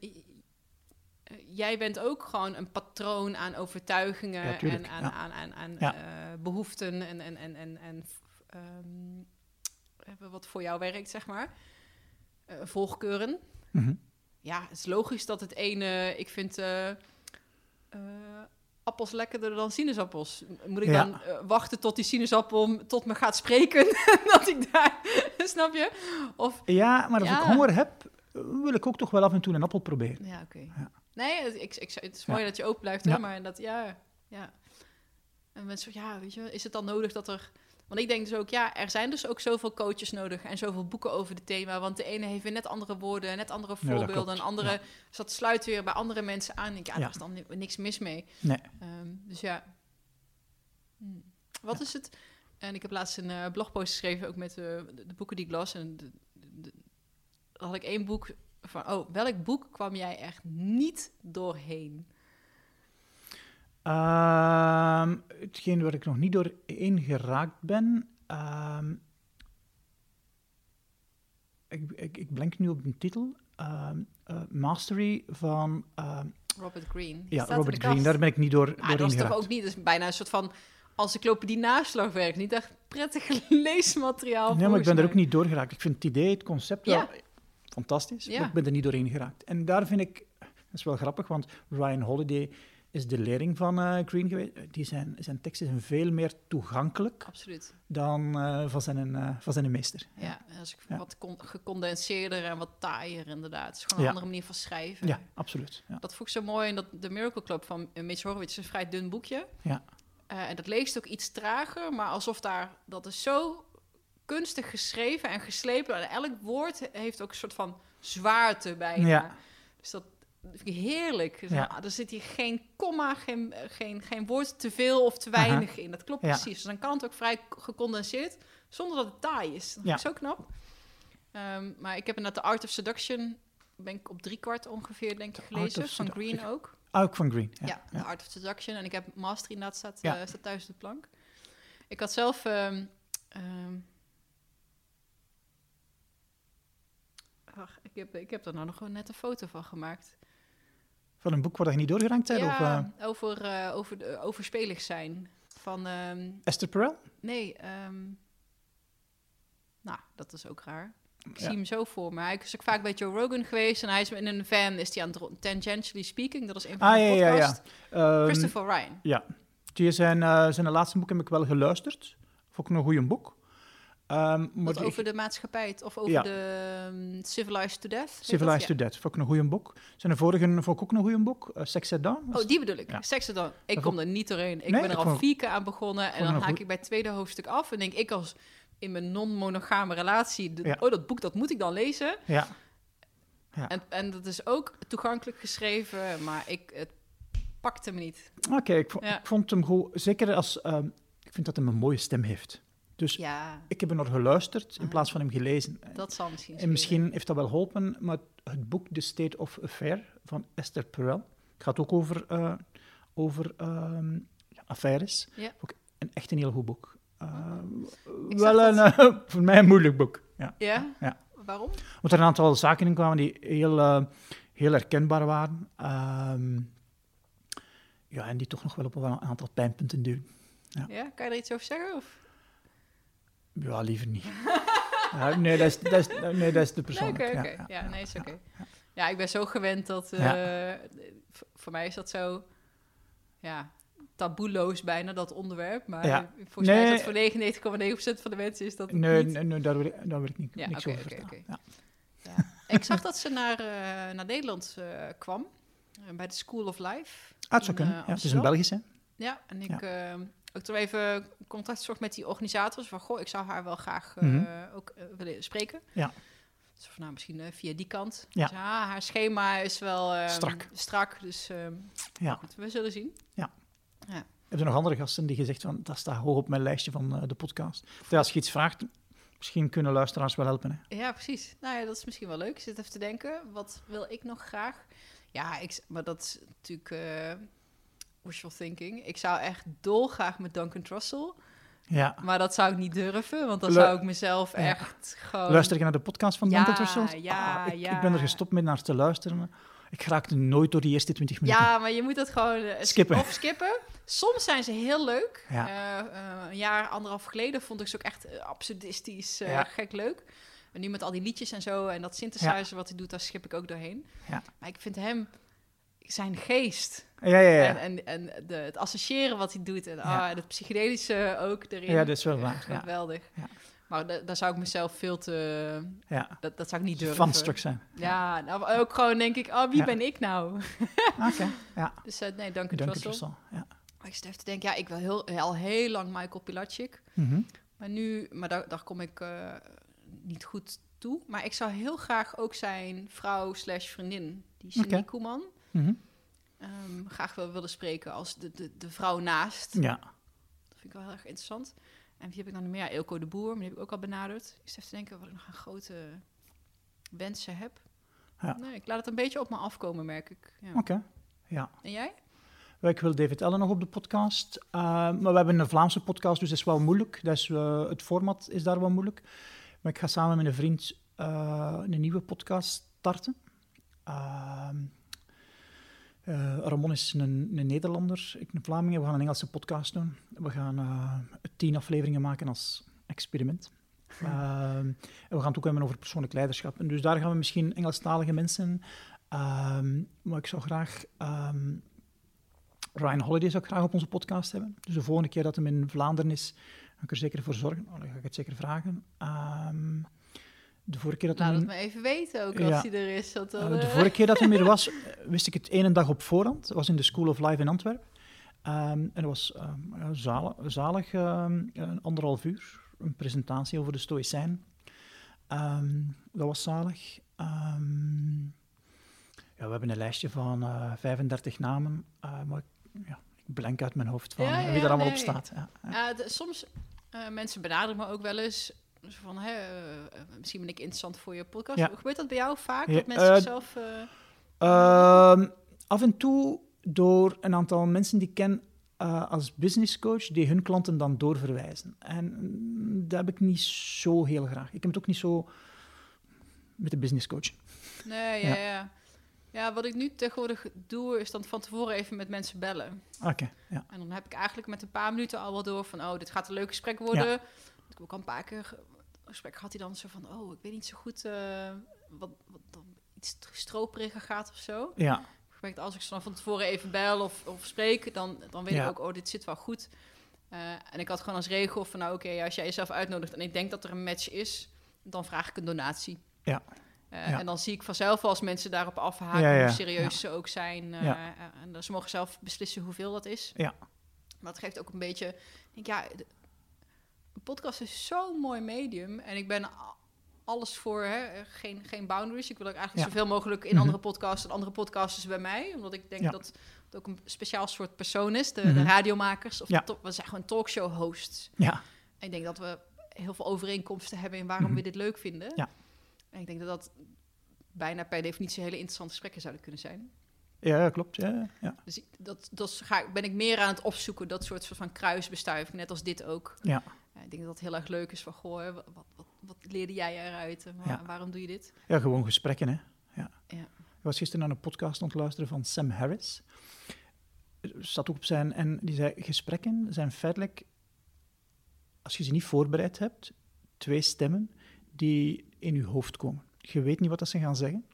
jij bent ook gewoon een patroon aan overtuigingen Ja, tuurlijk, en aan, aan, aan, eh, behoeften en, en, en, en, en ehm, wat voor jou werkt, zeg maar. Eh, volgkeuren. Mhm. Ja, het is logisch dat het ene, ik vind eh, eh, appels lekkerder dan sinaasappels. Moet ik Ja. dan wachten tot die sinaasappel tot me gaat spreken? dat ik daar, snap je? Of, Ja, maar als Ja. ik honger heb, wil ik ook toch wel af en toe een appel proberen. ja, oké. Ja. Nee, het, ik, ik, het is mooi dat je open blijft, Ja. hè, maar dat, ja, ja. En mensen, ja, weet je, is het dan nodig dat er... Want ik denk dus ook, ja, er zijn dus ook zoveel coaches nodig en zoveel boeken over het thema. Want de ene heeft weer net andere woorden, net andere voorbeelden. en andere, ja. dus dat sluit weer bij andere mensen aan. Ik denk, ja, Ja. daar is dan ni- niks mis mee. Nee. Ehm, dus ja. Hm. Wat is het? En ik heb laatst een eh, blogpost geschreven, ook met eh, de, de boeken die ik las. En de, de- de- had ik één boek van, oh, welk boek kwam jij echt niet doorheen? Ehm, hetgeen waar ik nog niet doorheen geraakt ben. ehm, ik, ik, ik blank nu op de titel. Ehm, eh, Mastery van Robert Greene. Die ja, Robert Greene. Daar ben ik niet door, Ah, doorheen dat is toch ook niet, is bijna een soort van encyclopedie naslagwerk. Niet echt prettig leesmateriaal. Nee, maar ik ben er ook niet door geraakt. Ik vind het idee, het concept wel Ja. fantastisch, Ja. maar ik ben er niet doorheen geraakt. En daar vind ik, dat is wel grappig, want Ryan Holiday is de leerling van eh Green geweest. Die zijn, zijn teksten zijn veel meer toegankelijk Absoluut. dan eh, van, zijn, eh, van zijn meester. Ja, dat is Ja. wat con- gecondenseerder en wat taaier inderdaad. Het is gewoon een Ja. andere manier van schrijven. Ja, absoluut. Ja. Dat vond ik zo mooi in dat The Miracle Club van Mitch Horowitz. is een vrij dun boekje. Ja. En dat leest ook iets trager, maar alsof daar... Dat is zo kunstig geschreven en geslepen. En elk woord heeft ook een soort van zwaarte bijna. Ja. Dus dat vind ik heerlijk. Dus, Ja. ah, er zit hier geen komma, geen, eh, geen, geen woord te veel of te weinig in. Dat klopt Ja. precies. Dus dan kan het ook vrij gecondenseerd, zonder dat het taai is. Dat Ja. vind ik zo knap. Ehm, maar ik heb inderdaad The Art of Seduction... ben ik op drie kwart ongeveer, denk ik, gelezen. Van. Green ook. Ook van Green. Ja, Ja, The ja. Art of Seduction. En ik heb Mastery inderdaad staat, eh, staat thuis de plank. Ik had zelf... ehm, ach, ik, heb, ik heb er nou nog gewoon net een foto van gemaakt. Van een boek waar je niet doorgeraakt bent? Of, ja, eh, over, eh, over de, overspelig zijn. Van, ehm, Esther Perel? nee, ehm, nou, dat is ook raar. Ik Ja. zie hem zo voor me. Hij is ook vaak bij Joe Rogan geweest en hij is in een van, is hij aan het tangentially speaking. Dat is een van Ah, de ja, ja, ja. Ehm, Christopher Ryan. Ja. Die zijn, eh, zijn laatste boek heb ik wel geluisterd. Vond ik een goeie boek. Die- over de maatschappij, of over Ja. de ehm, Civilized to Death. Civilized dat? to Death, vond ik een goeie boek. Zijn de vorige vond ik ook een goeie boek. eh, Sex at Dawn. Ja. was- Oh, die bedoel ik. Ja. Sex dan. Ik Dat kom er niet doorheen. Ik Nee, ben er al vond- vier keer aan begonnen en dan haak goed. ik bij het tweede hoofdstuk af. En denk ik als in mijn non-monogame relatie, de- Ja. oh, dat boek, dat moet ik dan lezen. Ja. Ja. En, en dat is ook toegankelijk geschreven, maar ik, het pakte me niet. Oké, ik vond hem goed. Zeker als... ehm, ik vind dat hij een mooie stem heeft. Dus Ja, ik heb er naar geluisterd in Ah. plaats van hem gelezen. dat zal misschien En misschien heeft dat wel geholpen, maar het boek The State of Affair van Esther Perel het gaat ook over, eh, over ehm, affaires. Ja. Ook een, echt een heel goed boek. Eh, Ik wel een, eh, voor mij een moeilijk boek. Ja. Ja? Ja. Waarom? Want er een aantal zaken in kwamen die heel, heel herkenbaar waren. Ehm, ja, en die toch nog wel op een aantal pijnpunten duwen. Ja. Ja, kan je er iets over zeggen? Of? Ja, liever niet. ja, nee, dat is, dat is, nee, dat is de persoon. oké, oké. Ja, nee, is oké. Ja, ik ben zo gewend dat... eh, Voor mij is dat zo... Ja, taboeloos bijna, dat onderwerp. Maar Ja. volgens mij is dat voor 99,9% van de mensen is dat Nee, niet. nee, nee, daar wil ik, daar wil ik niet, Ja, niks oké, over. Ja. Ja. Ik zag dat ze naar, eh, naar Nederland eh, kwam. bij de School of Life. Ah, in, Ja, het is een Belgisch, hè? Ja, en ik Ja. eh, ook toen even contact zocht met die organisators. Van, goh, ik zou haar wel graag eh, Mhm. ook eh, willen spreken. Ja. Dus van, nou, misschien eh, via die kant. Ja. Dus, ah, haar schema is wel ehm, Strak. strak. Dus ehm, Ja. goed, we zullen zien. Heb je nog andere gasten die gezegd van dat staat hoog op mijn lijstje van de podcast? Dus als je iets vraagt, misschien kunnen luisteraars wel helpen. Hè? Ja, precies. Nou ja, dat is misschien wel leuk. Ik zit even te denken, wat wil ik nog graag? Ja, ik, maar dat is natuurlijk wishful thinking. Ik zou echt dolgraag met Duncan Trussell. Ja. Maar dat zou ik niet durven, want dan Lu- zou ik mezelf Ja. echt gewoon... Luister je naar de podcast van Ja, Duncan Trussell? ja, Ah, ik, ja. ik ben er gestopt met naar te luisteren. Ik raakte nooit door die eerste 20 minuten. Ja, maar je moet dat gewoon eh, Skippen. Of skippen. Soms zijn ze heel leuk. Ja. Eh, eh, een jaar, anderhalf geleden vond ik ze ook echt absurdistisch Ja. gek leuk. En nu met al die liedjes en zo en dat synthesizer wat hij doet, daar schip ik ook doorheen. Ja. Maar ik vind hem, zijn geest Ja, ja, ja. en, en, en de, het associëren wat hij doet en Ja. ah, het psychedelische ook erin. Ja, dat is wel waar, ja. Geweldig. Ja. Maar da- daar zou ik mezelf veel te... ja. Dat, dat zou ik niet durven. Vanstruck zijn. Ja, nou, ook gewoon denk ik, oh, wie ben ik nou? Oké, ja. Dus eh, nee, dank u. Trussell. Ja. Maar ik even te denken, ja, ik wil heel, al heel lang Michael Pilacic. Mhm. Maar nu, maar daar, daar kom ik eh, niet goed toe. Maar ik zou heel graag ook zijn vrouw slash vriendin, die Cindy Oké. Koeman, Mhm. ehm, graag wil, willen spreken als de, de, de vrouw naast. Ja. Dat vind ik wel heel erg interessant. En wie heb ik dan meer? Ja, Ilko de Boer, maar die heb ik ook al benaderd. Ik zit even te denken wat ik nog aan grote wensen heb. Ja. Nee, ik laat het een beetje op me afkomen, merk ik. Ja. Oké. Ja. En jij? Ik wil David Allen nog op de podcast. Uh, maar we hebben een Vlaamse podcast, dus dat is wel moeilijk. Dat is, uh, het format is daar wel moeilijk. Maar ik ga samen met een vriend uh, een nieuwe podcast starten. Ehm, Ramon is een, een, Nederlander, ik een Vlaming. We gaan een Engelse podcast doen. We gaan tien afleveringen maken als experiment. Ehm, en we gaan het ook hebben over persoonlijk leiderschap. En dus daar gaan we misschien Engelstalige mensen. Um, maar ik zou graag um, Ryan Holiday zou ik graag op onze podcast hebben. Dus de volgende keer dat hem in Vlaanderen is, ga ik er zeker voor zorgen. Oh, dan ga ik het zeker vragen. De vorige keer dat Laat het me even weten ook, als hij er is. Dat dan, uh, de vorige keer dat hij er was, wist ik het één dag op voorhand. Dat was in de School of Life in Antwerpen. Um, en dat was um, zalig, zalig een anderhalf uur. Een presentatie over de Stoïcijn. dat was zalig. ja, we hebben een lijstje van uh, 35 namen. Uh, maar ja, ik blank uit mijn hoofd van wie er allemaal op staat. Ja, ja. soms, uh, mensen benaderen me ook wel eens van, hè, uh, misschien ben ik interessant voor je podcast. Ja. Gebeurt dat bij jou vaak, dat mensen zichzelf... Ehm, af en toe door een aantal mensen die ik ken als business coach, die hun klanten dan doorverwijzen. En mm, dat heb ik niet zo heel graag. Ik heb het ook niet zo met de business coach. Nee, ja, ja. Ja, wat ik nu tegenwoordig doe, is dan van tevoren even met mensen bellen. Oké, ja. En dan heb ik eigenlijk met een paar minuten al wel door van, oh, dit gaat een leuk gesprek worden. Ja. Ik heb ook al een paar keer gesprek gehad hij dan zo van, oh, ik weet niet zo goed uh, wat, wat dan iets stroperiger gaat of zo. Ja. Ik als ik ze dan van tevoren even bel of, of spreek, dan, dan weet ik ook, oh, dit zit wel goed. Uh, en ik had gewoon als regel van, nou oké, okay, als jij jezelf uitnodigt en ik denk dat er een match is, dan vraag ik een donatie. Ja. Uh, En dan zie ik vanzelf als mensen daarop afhaken hoe serieus ze ook zijn. Uh, en ze mogen zelf beslissen hoeveel dat is. Ja. Maar dat geeft ook een beetje... Denk, ja, podcast is zo'n mooi medium. En ik ben alles voor, hè, geen, geen boundaries. Ik wil ook eigenlijk zoveel mogelijk in mhm. andere podcasts en andere podcasters bij mij. Omdat ik denk dat het ook een speciaal soort persoon is. De, de mhm. radiomakers. Of we zijn gewoon talkshow hosts. Ja. En ik denk dat we heel veel overeenkomsten hebben in waarom mhm. we dit leuk vinden. Ja. En ik denk dat dat bijna per definitie hele interessante gesprekken zouden kunnen zijn. Ja, klopt. Ja, ja. Dus dat, dat ga, ben ik meer aan het opzoeken, dat soort van kruisbestuiving, net als dit ook. Ja. Ik denk dat dat heel erg leuk is van, goh, wat, wat, wat, leerde jij eruit? En ja. waarom doe je dit? Ja, gewoon gesprekken, hè. Ja. ja. Ik was gisteren naar een podcast ontluisteren van Sam Harris. Zat ook op zijn, en die zei, gesprekken zijn feitelijk, als je ze niet voorbereid hebt, twee stemmen die in je hoofd komen. Je weet niet wat dat ze gaan zeggen.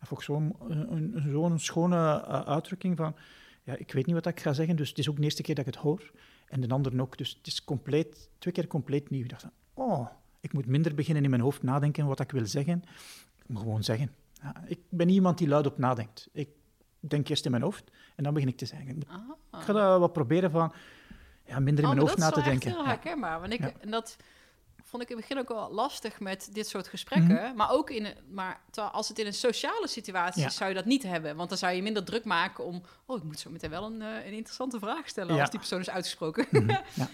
En ook zo'n een, zo'n schone uh, uitdrukking van, ja, ik weet niet wat ik ga zeggen, dus het is ook de eerste keer dat ik het hoor. En de anderen ook. Dus het is compleet, twee keer compleet nieuw. Ik dacht, oh, ik moet minder beginnen in mijn hoofd nadenken wat ik wil zeggen. Ik moet gewoon zeggen. Ja, ik ben iemand die luid op nadenkt. Ik denk eerst in mijn hoofd en dan begin ik te zeggen. Ik ga dat wat proberen van ja, minder in oh, mijn hoofd na te denken. Dat is heel herkenbaar. Want ik, en dat, vond ik in het begin ook wel lastig met dit soort gesprekken. Mhm. Maar ook in, maar als het in een sociale situatie is, zou je dat niet hebben. Want dan zou je minder druk maken om, oh, ik moet zo meteen wel een, uh, een interessante vraag stellen als die persoon is uitgesproken. Mhm. ja.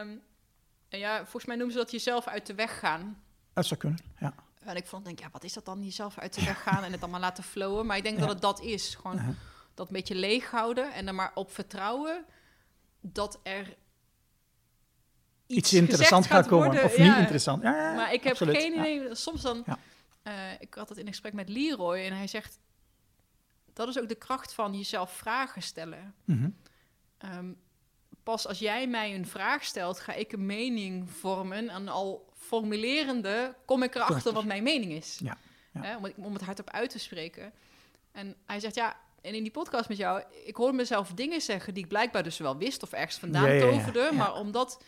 um, en ja, volgens mij noemen ze dat jezelf uit de weg gaan. Dat zou kunnen, ja. En ik vond, denk, ja, wat is dat dan, jezelf uit de weg gaan en het allemaal laten flowen? Maar ik denk dat het dat is. Gewoon uh-huh. dat een beetje leeg houden en er maar op vertrouwen dat er iets, interessant gaat komen. of niet interessant. Ja, maar ik heb geen idee. Soms dan. Uh, ik had het in een gesprek met Leroy en hij zegt. Dat is ook de kracht van jezelf vragen stellen. Mhm. Ehm, pas als jij mij een vraag stelt, ga ik een mening vormen. En al formulerende kom ik erachter wat mijn mening is. Ja, ja. om, om het hardop uit te spreken. En hij zegt, ja, en in die podcast met jou, ik hoorde mezelf dingen zeggen die ik blijkbaar dus wel wist of ergens vandaan ja, toverde. Maar omdat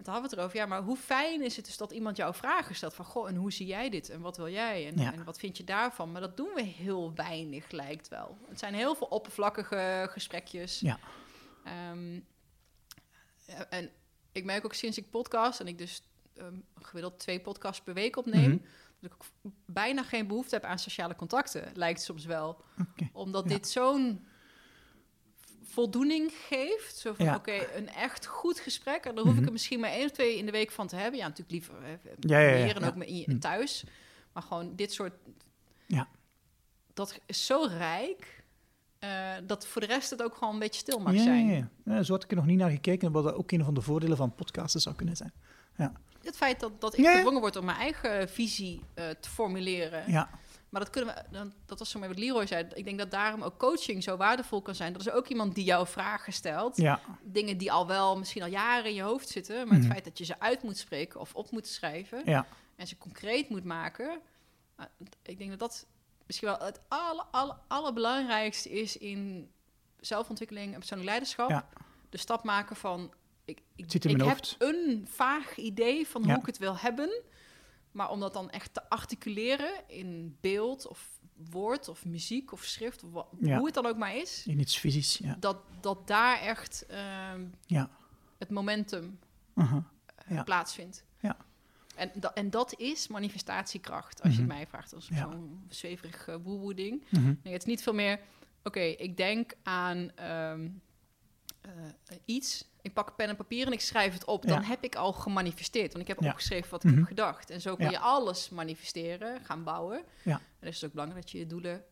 het hadden we het erover. Ja, maar hoe fijn is het dus dat iemand jou vragen stelt van... Goh, en hoe zie jij dit? En wat wil jij? En, en, wat vind je daarvan? Maar dat doen we heel weinig, lijkt wel. Het zijn heel veel oppervlakkige gesprekjes. Ja. Um, en ik merk ook sinds ik podcast... en ik dus um, gemiddeld twee podcasts per week opneem... Mhm. dat ik bijna geen behoefte heb aan sociale contacten. Lijkt soms wel. Omdat dit zo'n voldoening geeft. Zo van, oké, een echt goed gesprek. En dan hoef ik mhm. er misschien maar één of twee in de week van te hebben. Ja, natuurlijk liever ja, meer en ook in, mhm. thuis. Maar gewoon dit soort... Ja. Dat is zo rijk. eh, dat voor de rest het ook gewoon een beetje stil mag ja, zijn. ja, ja. Ja, zo had ik er nog niet naar gekeken, wat dat ook een van de voordelen van podcasten zou kunnen zijn. Het feit dat, dat ik Ja, ja. gedwongen word om mijn eigen visie eh, te formuleren. Ja, Maar dat kunnen we, dat was zo maar wat Leroy zei. Ik denk dat daarom ook coaching zo waardevol kan zijn. Dat is ook iemand die jou vragen stelt. ja, Dingen die al wel misschien al jaren in je hoofd zitten. Maar Mhm. het feit dat je ze uit moet spreken of op moet schrijven. ja. En ze concreet moet maken. eh, ik denk dat dat misschien wel het aller, aller, allerbelangrijkste is in zelfontwikkeling en persoonlijk leiderschap. Ja. De stap maken van... Ik, ik, ik heb een vaag idee van Ja. hoe ik het wil hebben. Maar om dat dan echt te articuleren in beeld of woord of muziek of schrift... Of wat, Ja. hoe het dan ook maar is... In iets fysisch, ja. Dat, dat daar echt ehm, Ja. het momentum Aha. eh, Ja. plaatsvindt. Ja. En, da- en dat is manifestatiekracht, als je Mhm. het mij vraagt. Als zo'n zweverig uh, woe ding. Mhm. Nee, het is niet veel meer... Oké, ik denk aan ehm, eh, iets. Ik pak pen en papier en ik schrijf het op. Dan Ja. heb ik al gemanifesteerd. Want ik heb Ja. opgeschreven wat ik Mhm. heb gedacht. En zo kun Ja. je alles manifesteren, gaan bouwen. Ja. En dan is het ook belangrijk dat je je doelen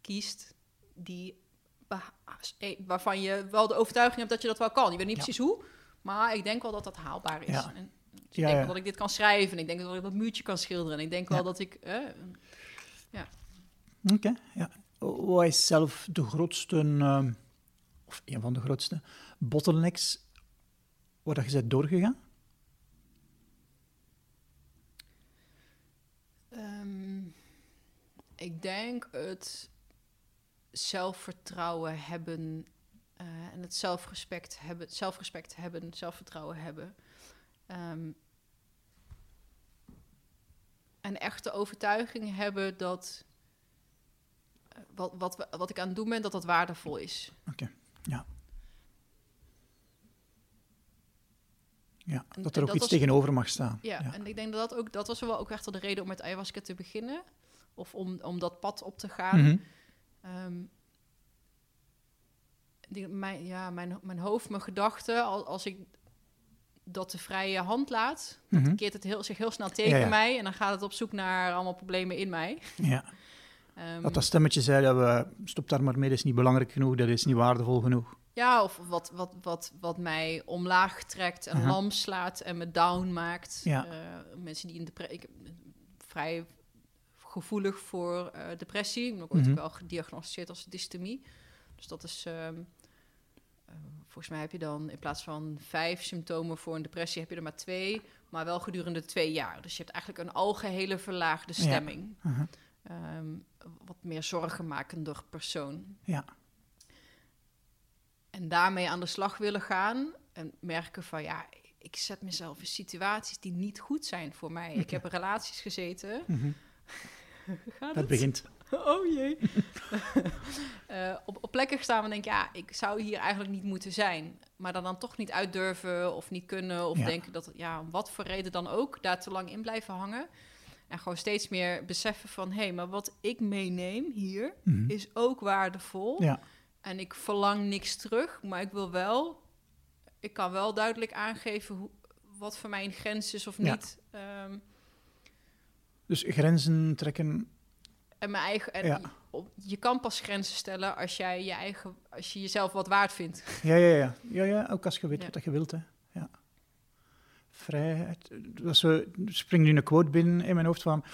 kiest... die eh, waarvan je wel de overtuiging hebt dat je dat wel kan. Je weet niet Ja. precies hoe, maar ik denk wel dat dat haalbaar is. Ja. En, dus ik Ja, denk ja. wel dat ik dit kan schrijven. En ik denk wel dat ik dat muurtje kan schilderen. En ik denk wel Ja. dat ik... eh, Oké, ja. Wat is zelf de grootste, ehm, of een van de grootste bottlenecks waar dat je bent doorgegaan? ehm, ik denk het zelfvertrouwen hebben... eh, en het zelfrespect hebben, zelfrespect hebben, zelfvertrouwen hebben. Ehm, en echt de overtuiging hebben dat eh, wat, wat, wat ik aan het doen ben, dat dat waardevol is. Ja, En- dat er ook dat iets was- tegenover mag staan. Ja, en ik denk dat dat ook, dat was wel ook echt wel de reden om met ayahuasca te beginnen. Of om, om dat pad op te gaan. Mhm. Ehm, die, mijn, ja, mijn, mijn hoofd, mijn gedachten, al- als ik dat de vrije hand laat, Mhm. keert het heel, zich heel snel tegen Ja, ja. mij en dan gaat het op zoek naar allemaal problemen in mij. Ja. Ehm, Dat dat stemmetje zei dat we stop daar maar mee, dat is niet belangrijk genoeg, dat is niet waardevol genoeg. Ja, of wat, wat, wat, wat mij omlaag trekt en Aha. lam slaat en me down maakt. Ja. Eh, mensen die in depressie... Ik vrij gevoelig voor eh, depressie. Ik ben ook ooit Mhm. wel gediagnosticeerd als dystemie. Dus dat is... ehm, eh, volgens mij heb je dan in plaats van vijf symptomen voor een depressie... heb je er maar twee, maar wel gedurende twee jaar. Dus je hebt eigenlijk een algehele verlaagde Ja. stemming. Aha. Ehm, wat meer zorgenmakender persoon. Ja. En daarmee aan de slag willen gaan en merken van ja, ik zet mezelf in situaties die niet goed zijn voor mij. Ik heb relaties gezeten. Mhm. Gaat Dat het? begint. Oh jee. Eh, op, op plekken gestaan en denk ja, ik zou hier eigenlijk niet moeten zijn. Maar dan, dan toch niet uit durven of niet kunnen. Of Ja. denken dat, ja, om wat voor reden dan ook, daar te lang in blijven hangen. En gewoon steeds meer beseffen van, hé, hey, maar wat ik meeneem hier Mhm. is ook waardevol. Ja. En ik verlang niks terug, maar ik wil wel, ik kan wel duidelijk aangeven hoe, wat voor mij een grens is of Ja. niet. Ehm, Dus grenzen trekken, en mijn eigen, en Ja. je, kan pas grenzen stellen als jij je eigen, als je jezelf wat waard vindt. ja, ja, ja. Ja, ja, ook als je weet Ja. wat dat je wilt, hè. Ja. Vrijheid. Dat er springt nu een quote binnen in mijn hoofd van...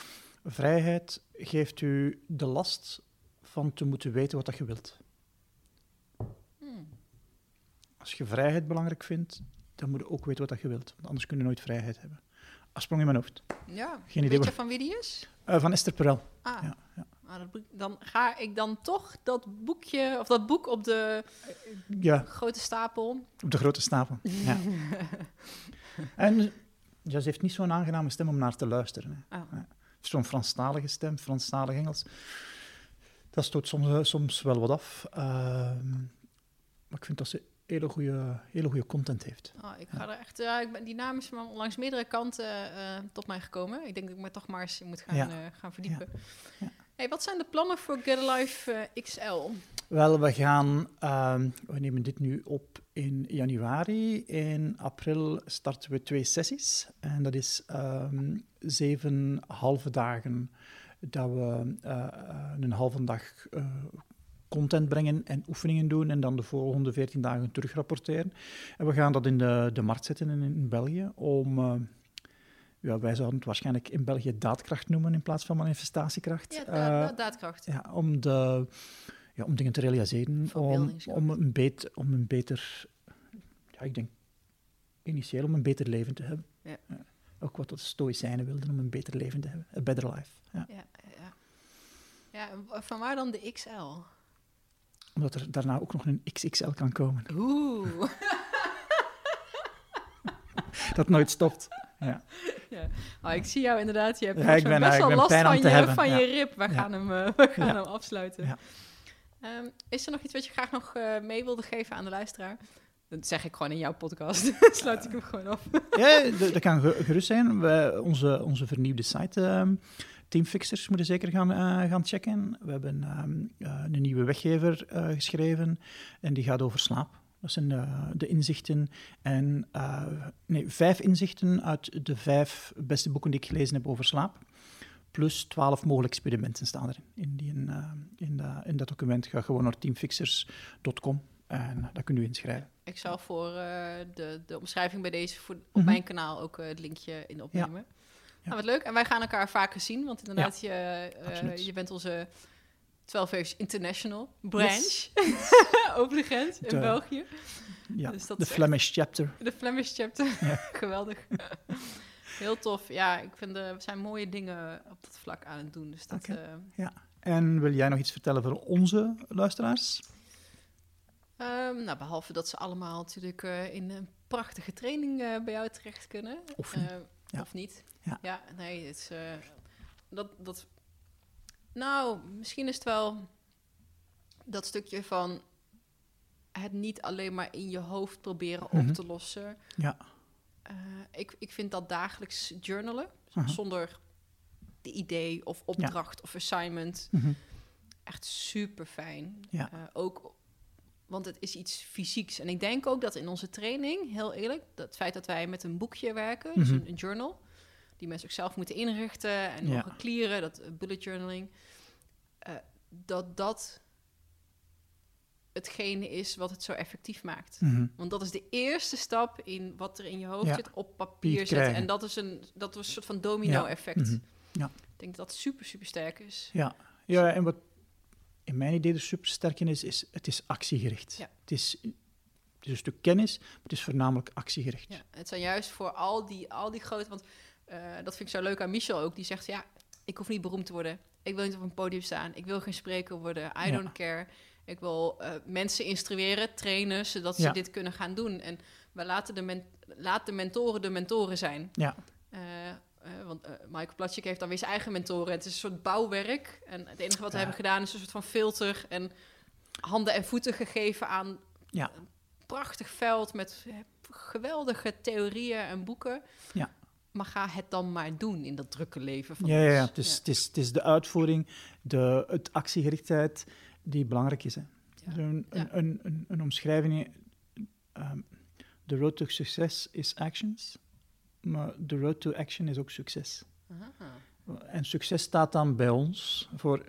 Vrijheid geeft u de last van te moeten weten wat dat je wilt. Hmm. Als je vrijheid belangrijk vindt, dan moet je ook weten wat dat je wilt. Want anders kun je nooit vrijheid hebben. Afsprong in mijn hoofd. Ja, Geen idee weet je van wie die is? Eh, van Esther Perel. Ah, Ja, ja. dat boek- dan ga ik dan toch dat boekje, of dat boek op de Ja, grote stapel. op de grote stapel. Ja. en ja, ze heeft niet zo'n aangename stem om naar te luisteren. Hè. Oh. Zo'n Franstalige stem, Franstalig Engels. Dat stoot soms, eh, soms wel wat af. Ehm, maar ik vind dat ze hele goede, hele goede content heeft. Oh, ik ga er echt, ja, ik ben, die naam is langs meerdere kanten eh, tot mij gekomen. Ik denk dat ik me toch maar eens moet gaan, Ja. eh, gaan verdiepen. Ja. Hey, wat zijn de plannen voor Get Alive eh, XL? Wel, we gaan... ehm, we nemen dit nu op in januari. In april starten we twee sessies. En dat is ehm, zeven halve dagen dat we een halve dag content brengen en oefeningen doen en dan de volgende 14 dagen terugrapporteren. En we gaan dat in de, de markt zetten in, in België om... eh, ja, wij zouden het waarschijnlijk in België daadkracht noemen in plaats van manifestatiekracht. Ja, Eh, da- da- daadkracht. ja, om, de, ja, om dingen te realiseren, om, om, een beet, om een beter, ja, ik denk initieel om een beter leven te hebben. Ja. Ook wat de Stoïcijnen wilden, om een beter leven te hebben. A better life. Ja. Ja, ja. ja, dan de XL? Omdat er daarna ook nog een XXL kan komen. Oeh. Dat nooit stopt. Ja. ja. Oh, ik zie jou inderdaad. Je hebt Ja, ik ben- best wel last van, je, hebben, van ja. je rib. We gaan, hem, eh, we gaan hem afsluiten. Ja. Ehm, is er nog iets wat je graag nog eh, mee wilde geven aan de luisteraar? Dat zeg ik gewoon in jouw podcast. Sluit ik hem gewoon af. Ja, dat, dat kan ge- gerust zijn. Wij, onze, onze vernieuwde site, ehm, Teamfixers, moeten zeker gaan, eh, gaan checken. We hebben ehm, eh, een nieuwe weggever eh, geschreven en die gaat over slaap. Dat zijn eh, de inzichten en nee, vijf inzichten uit de vijf beste boeken die ik gelezen heb over slaap. Plus twaalf mogelijke experimenten staan erin. In, die, in, dat- in dat document ga gewoon naar teamfixers.com en daar kun je inschrijven. Ik zal voor de, de omschrijving bij deze voor, op Mhm. mijn kanaal ook het linkje in opnemen. Nou, wat leuk. En wij gaan elkaar vaker zien, want inderdaad, je, eh, je bent onze 12 Waves International branch over de grens in De- België. Ja, Dus dat de echt- Flemish chapter. De Flemish chapter. Geweldig. Heel tof. Ja, ik vind er zijn mooie dingen op dat vlak aan het doen. Dus dat, eh, En wil jij nog iets vertellen voor onze luisteraars? ehm, nou, behalve dat ze allemaal natuurlijk eh, in een prachtige training eh, bij jou terecht kunnen. Of niet. Eh, Ja. Of niet. Ja. nee, het is... eh, dat, dat... Nou, misschien is het wel dat stukje van het niet alleen maar in je hoofd proberen Mhm. op te lossen. Ja. Eh, ik, ik vind dat dagelijks journalen, Aha. zonder de idee of opdracht of assignment, Mhm. echt super fijn. Ja. ook, want het is iets fysieks. En ik denk ook dat in onze training, heel eerlijk, dat het feit dat wij met een boekje werken, dus Mhm. een, een journal, die mensen ook zelf moeten inrichten en Ja. mogen clearen, dat eh, bullet journaling, eh, dat dat hetgene is wat het zo effectief maakt. Mhm. Want dat is de eerste stap in wat er in je hoofd Ja. zit, op papier zetten. krijgen. En dat is een, dat is een soort van domino-effect. Mhm. Ja. Ik denk dat dat super, super sterk is. Ja. ja, en wat in mijn idee er super sterk in is, is het is actiegericht. Het, is, het is een stuk kennis, maar het is voornamelijk actiegericht. Ja, het zijn juist voor al die, al die grote... Want eh, dat vind ik zo leuk aan Michel ook. Die zegt, ja, ik hoef niet beroemd te worden. Ik wil niet op een podium staan. Ik wil geen spreker worden. I Ja. don't care. Ik wil eh, mensen instrueren, trainen, zodat ze Ja. dit kunnen gaan doen. En we laten de, men, laat de mentoren de mentoren zijn. Ja. Eh, want Michael Platschik heeft dan weer zijn eigen mentoren. Het is een soort bouwwerk. En het enige wat we hebben gedaan is een soort van filter en handen en voeten gegeven aan Ja. een prachtig veld met geweldige theorieën en boeken. Ja. Maar ga het dan maar doen in dat drukke leven van Ja, ja, ja. ons. Het, is, Het, is, het is de uitvoering, de het actiegerichtheid die belangrijk is. Hè. Ja. Een, een, een, een, een omschrijving. ehm the road to success is actions, maar the road to action is ook succes. Aha. En succes staat dan bij ons voor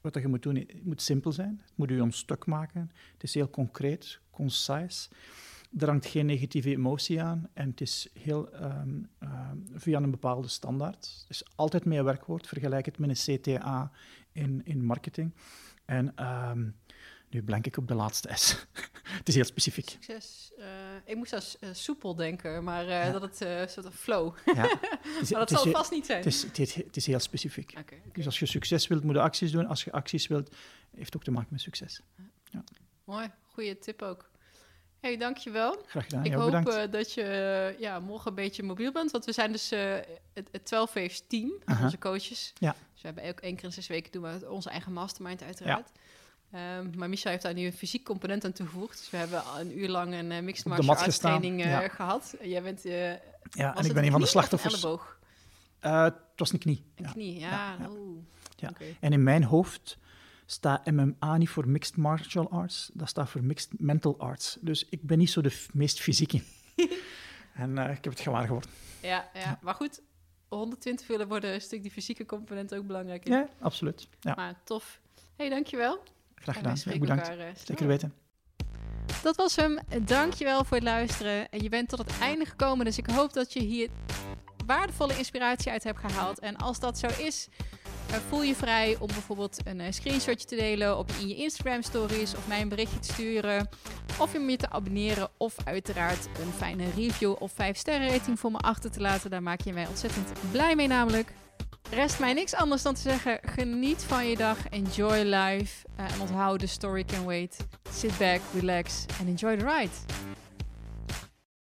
wat je moet doen. Het moet simpel zijn. Het moet u ontstuk maken. Het is heel concreet, concise. Er hangt geen negatieve emotie aan en het is heel ehm, ehm, via een bepaalde standaard. Het is altijd met een werkwoord. Vergelijk het met een CTA in, in marketing. En ehm, nu blank ik op de laatste S. het is heel specifiek. Succes. eh, ik moest aan s- eh, soepel denken, maar eh, Ja. dat het een soort van flow. Ja. Het Maar dat het zal heel- vast niet zijn. het is, het is, het is heel specifiek. Oké, oké. Dus als je succes wilt, moet je acties doen. Als je acties wilt, heeft ook te maken met succes. Mooi, goede tip ook. Hey, dankjewel. Graag gedaan. ik hoop bedankt. eh, dat je eh, ja, morgen een beetje mobiel bent, want we zijn dus eh, het, het 12 Waves team, Aha. onze coaches. Ja. Dus we hebben ook één keer in zes weken doen we onze eigen mastermind uiteraard. Ehm, maar Micha heeft daar nu een fysiek component aan toegevoegd. Dus we hebben een uur lang een mixed martial arts training eh, ja. gehad. Jij bent, eh, ja, en ik ben een van de slachtoffers. Een elleboog? Het was een knie. Een knie, ja. Oké. En in mijn hoofd staat MMA niet voor Mixed Martial Arts, dat staat voor Mixed Mental Arts. Dus ik ben niet zo de meest fysiek in. en eh, ik heb het gewaar geworden. Ja, ja, maar goed. 120 willen worden een stuk die fysieke component ook belangrijk is. Ja, absoluut. Ja. Maar tof. hey, dankjewel. Graag gedaan. Ja, bedankt. elkaar, eh, Zeker weten. Dat was hem. Dankjewel voor het luisteren. En Je bent tot het einde gekomen, dus ik hoop dat je hier waardevolle inspiratie uit hebt gehaald. En als dat zo is, voel je vrij om bijvoorbeeld een eh, screenshotje te delen op, in je Instagram stories of mij een berichtje te sturen. Of om je te abonneren of uiteraard een fijne review of 5 sterren rating voor me achter te laten. Daar maak je mij ontzettend blij mee namelijk. Rest mij niks anders dan te zeggen: geniet van je dag, enjoy life. eh, en onthoud, the story can wait. Sit back, relax and enjoy the ride.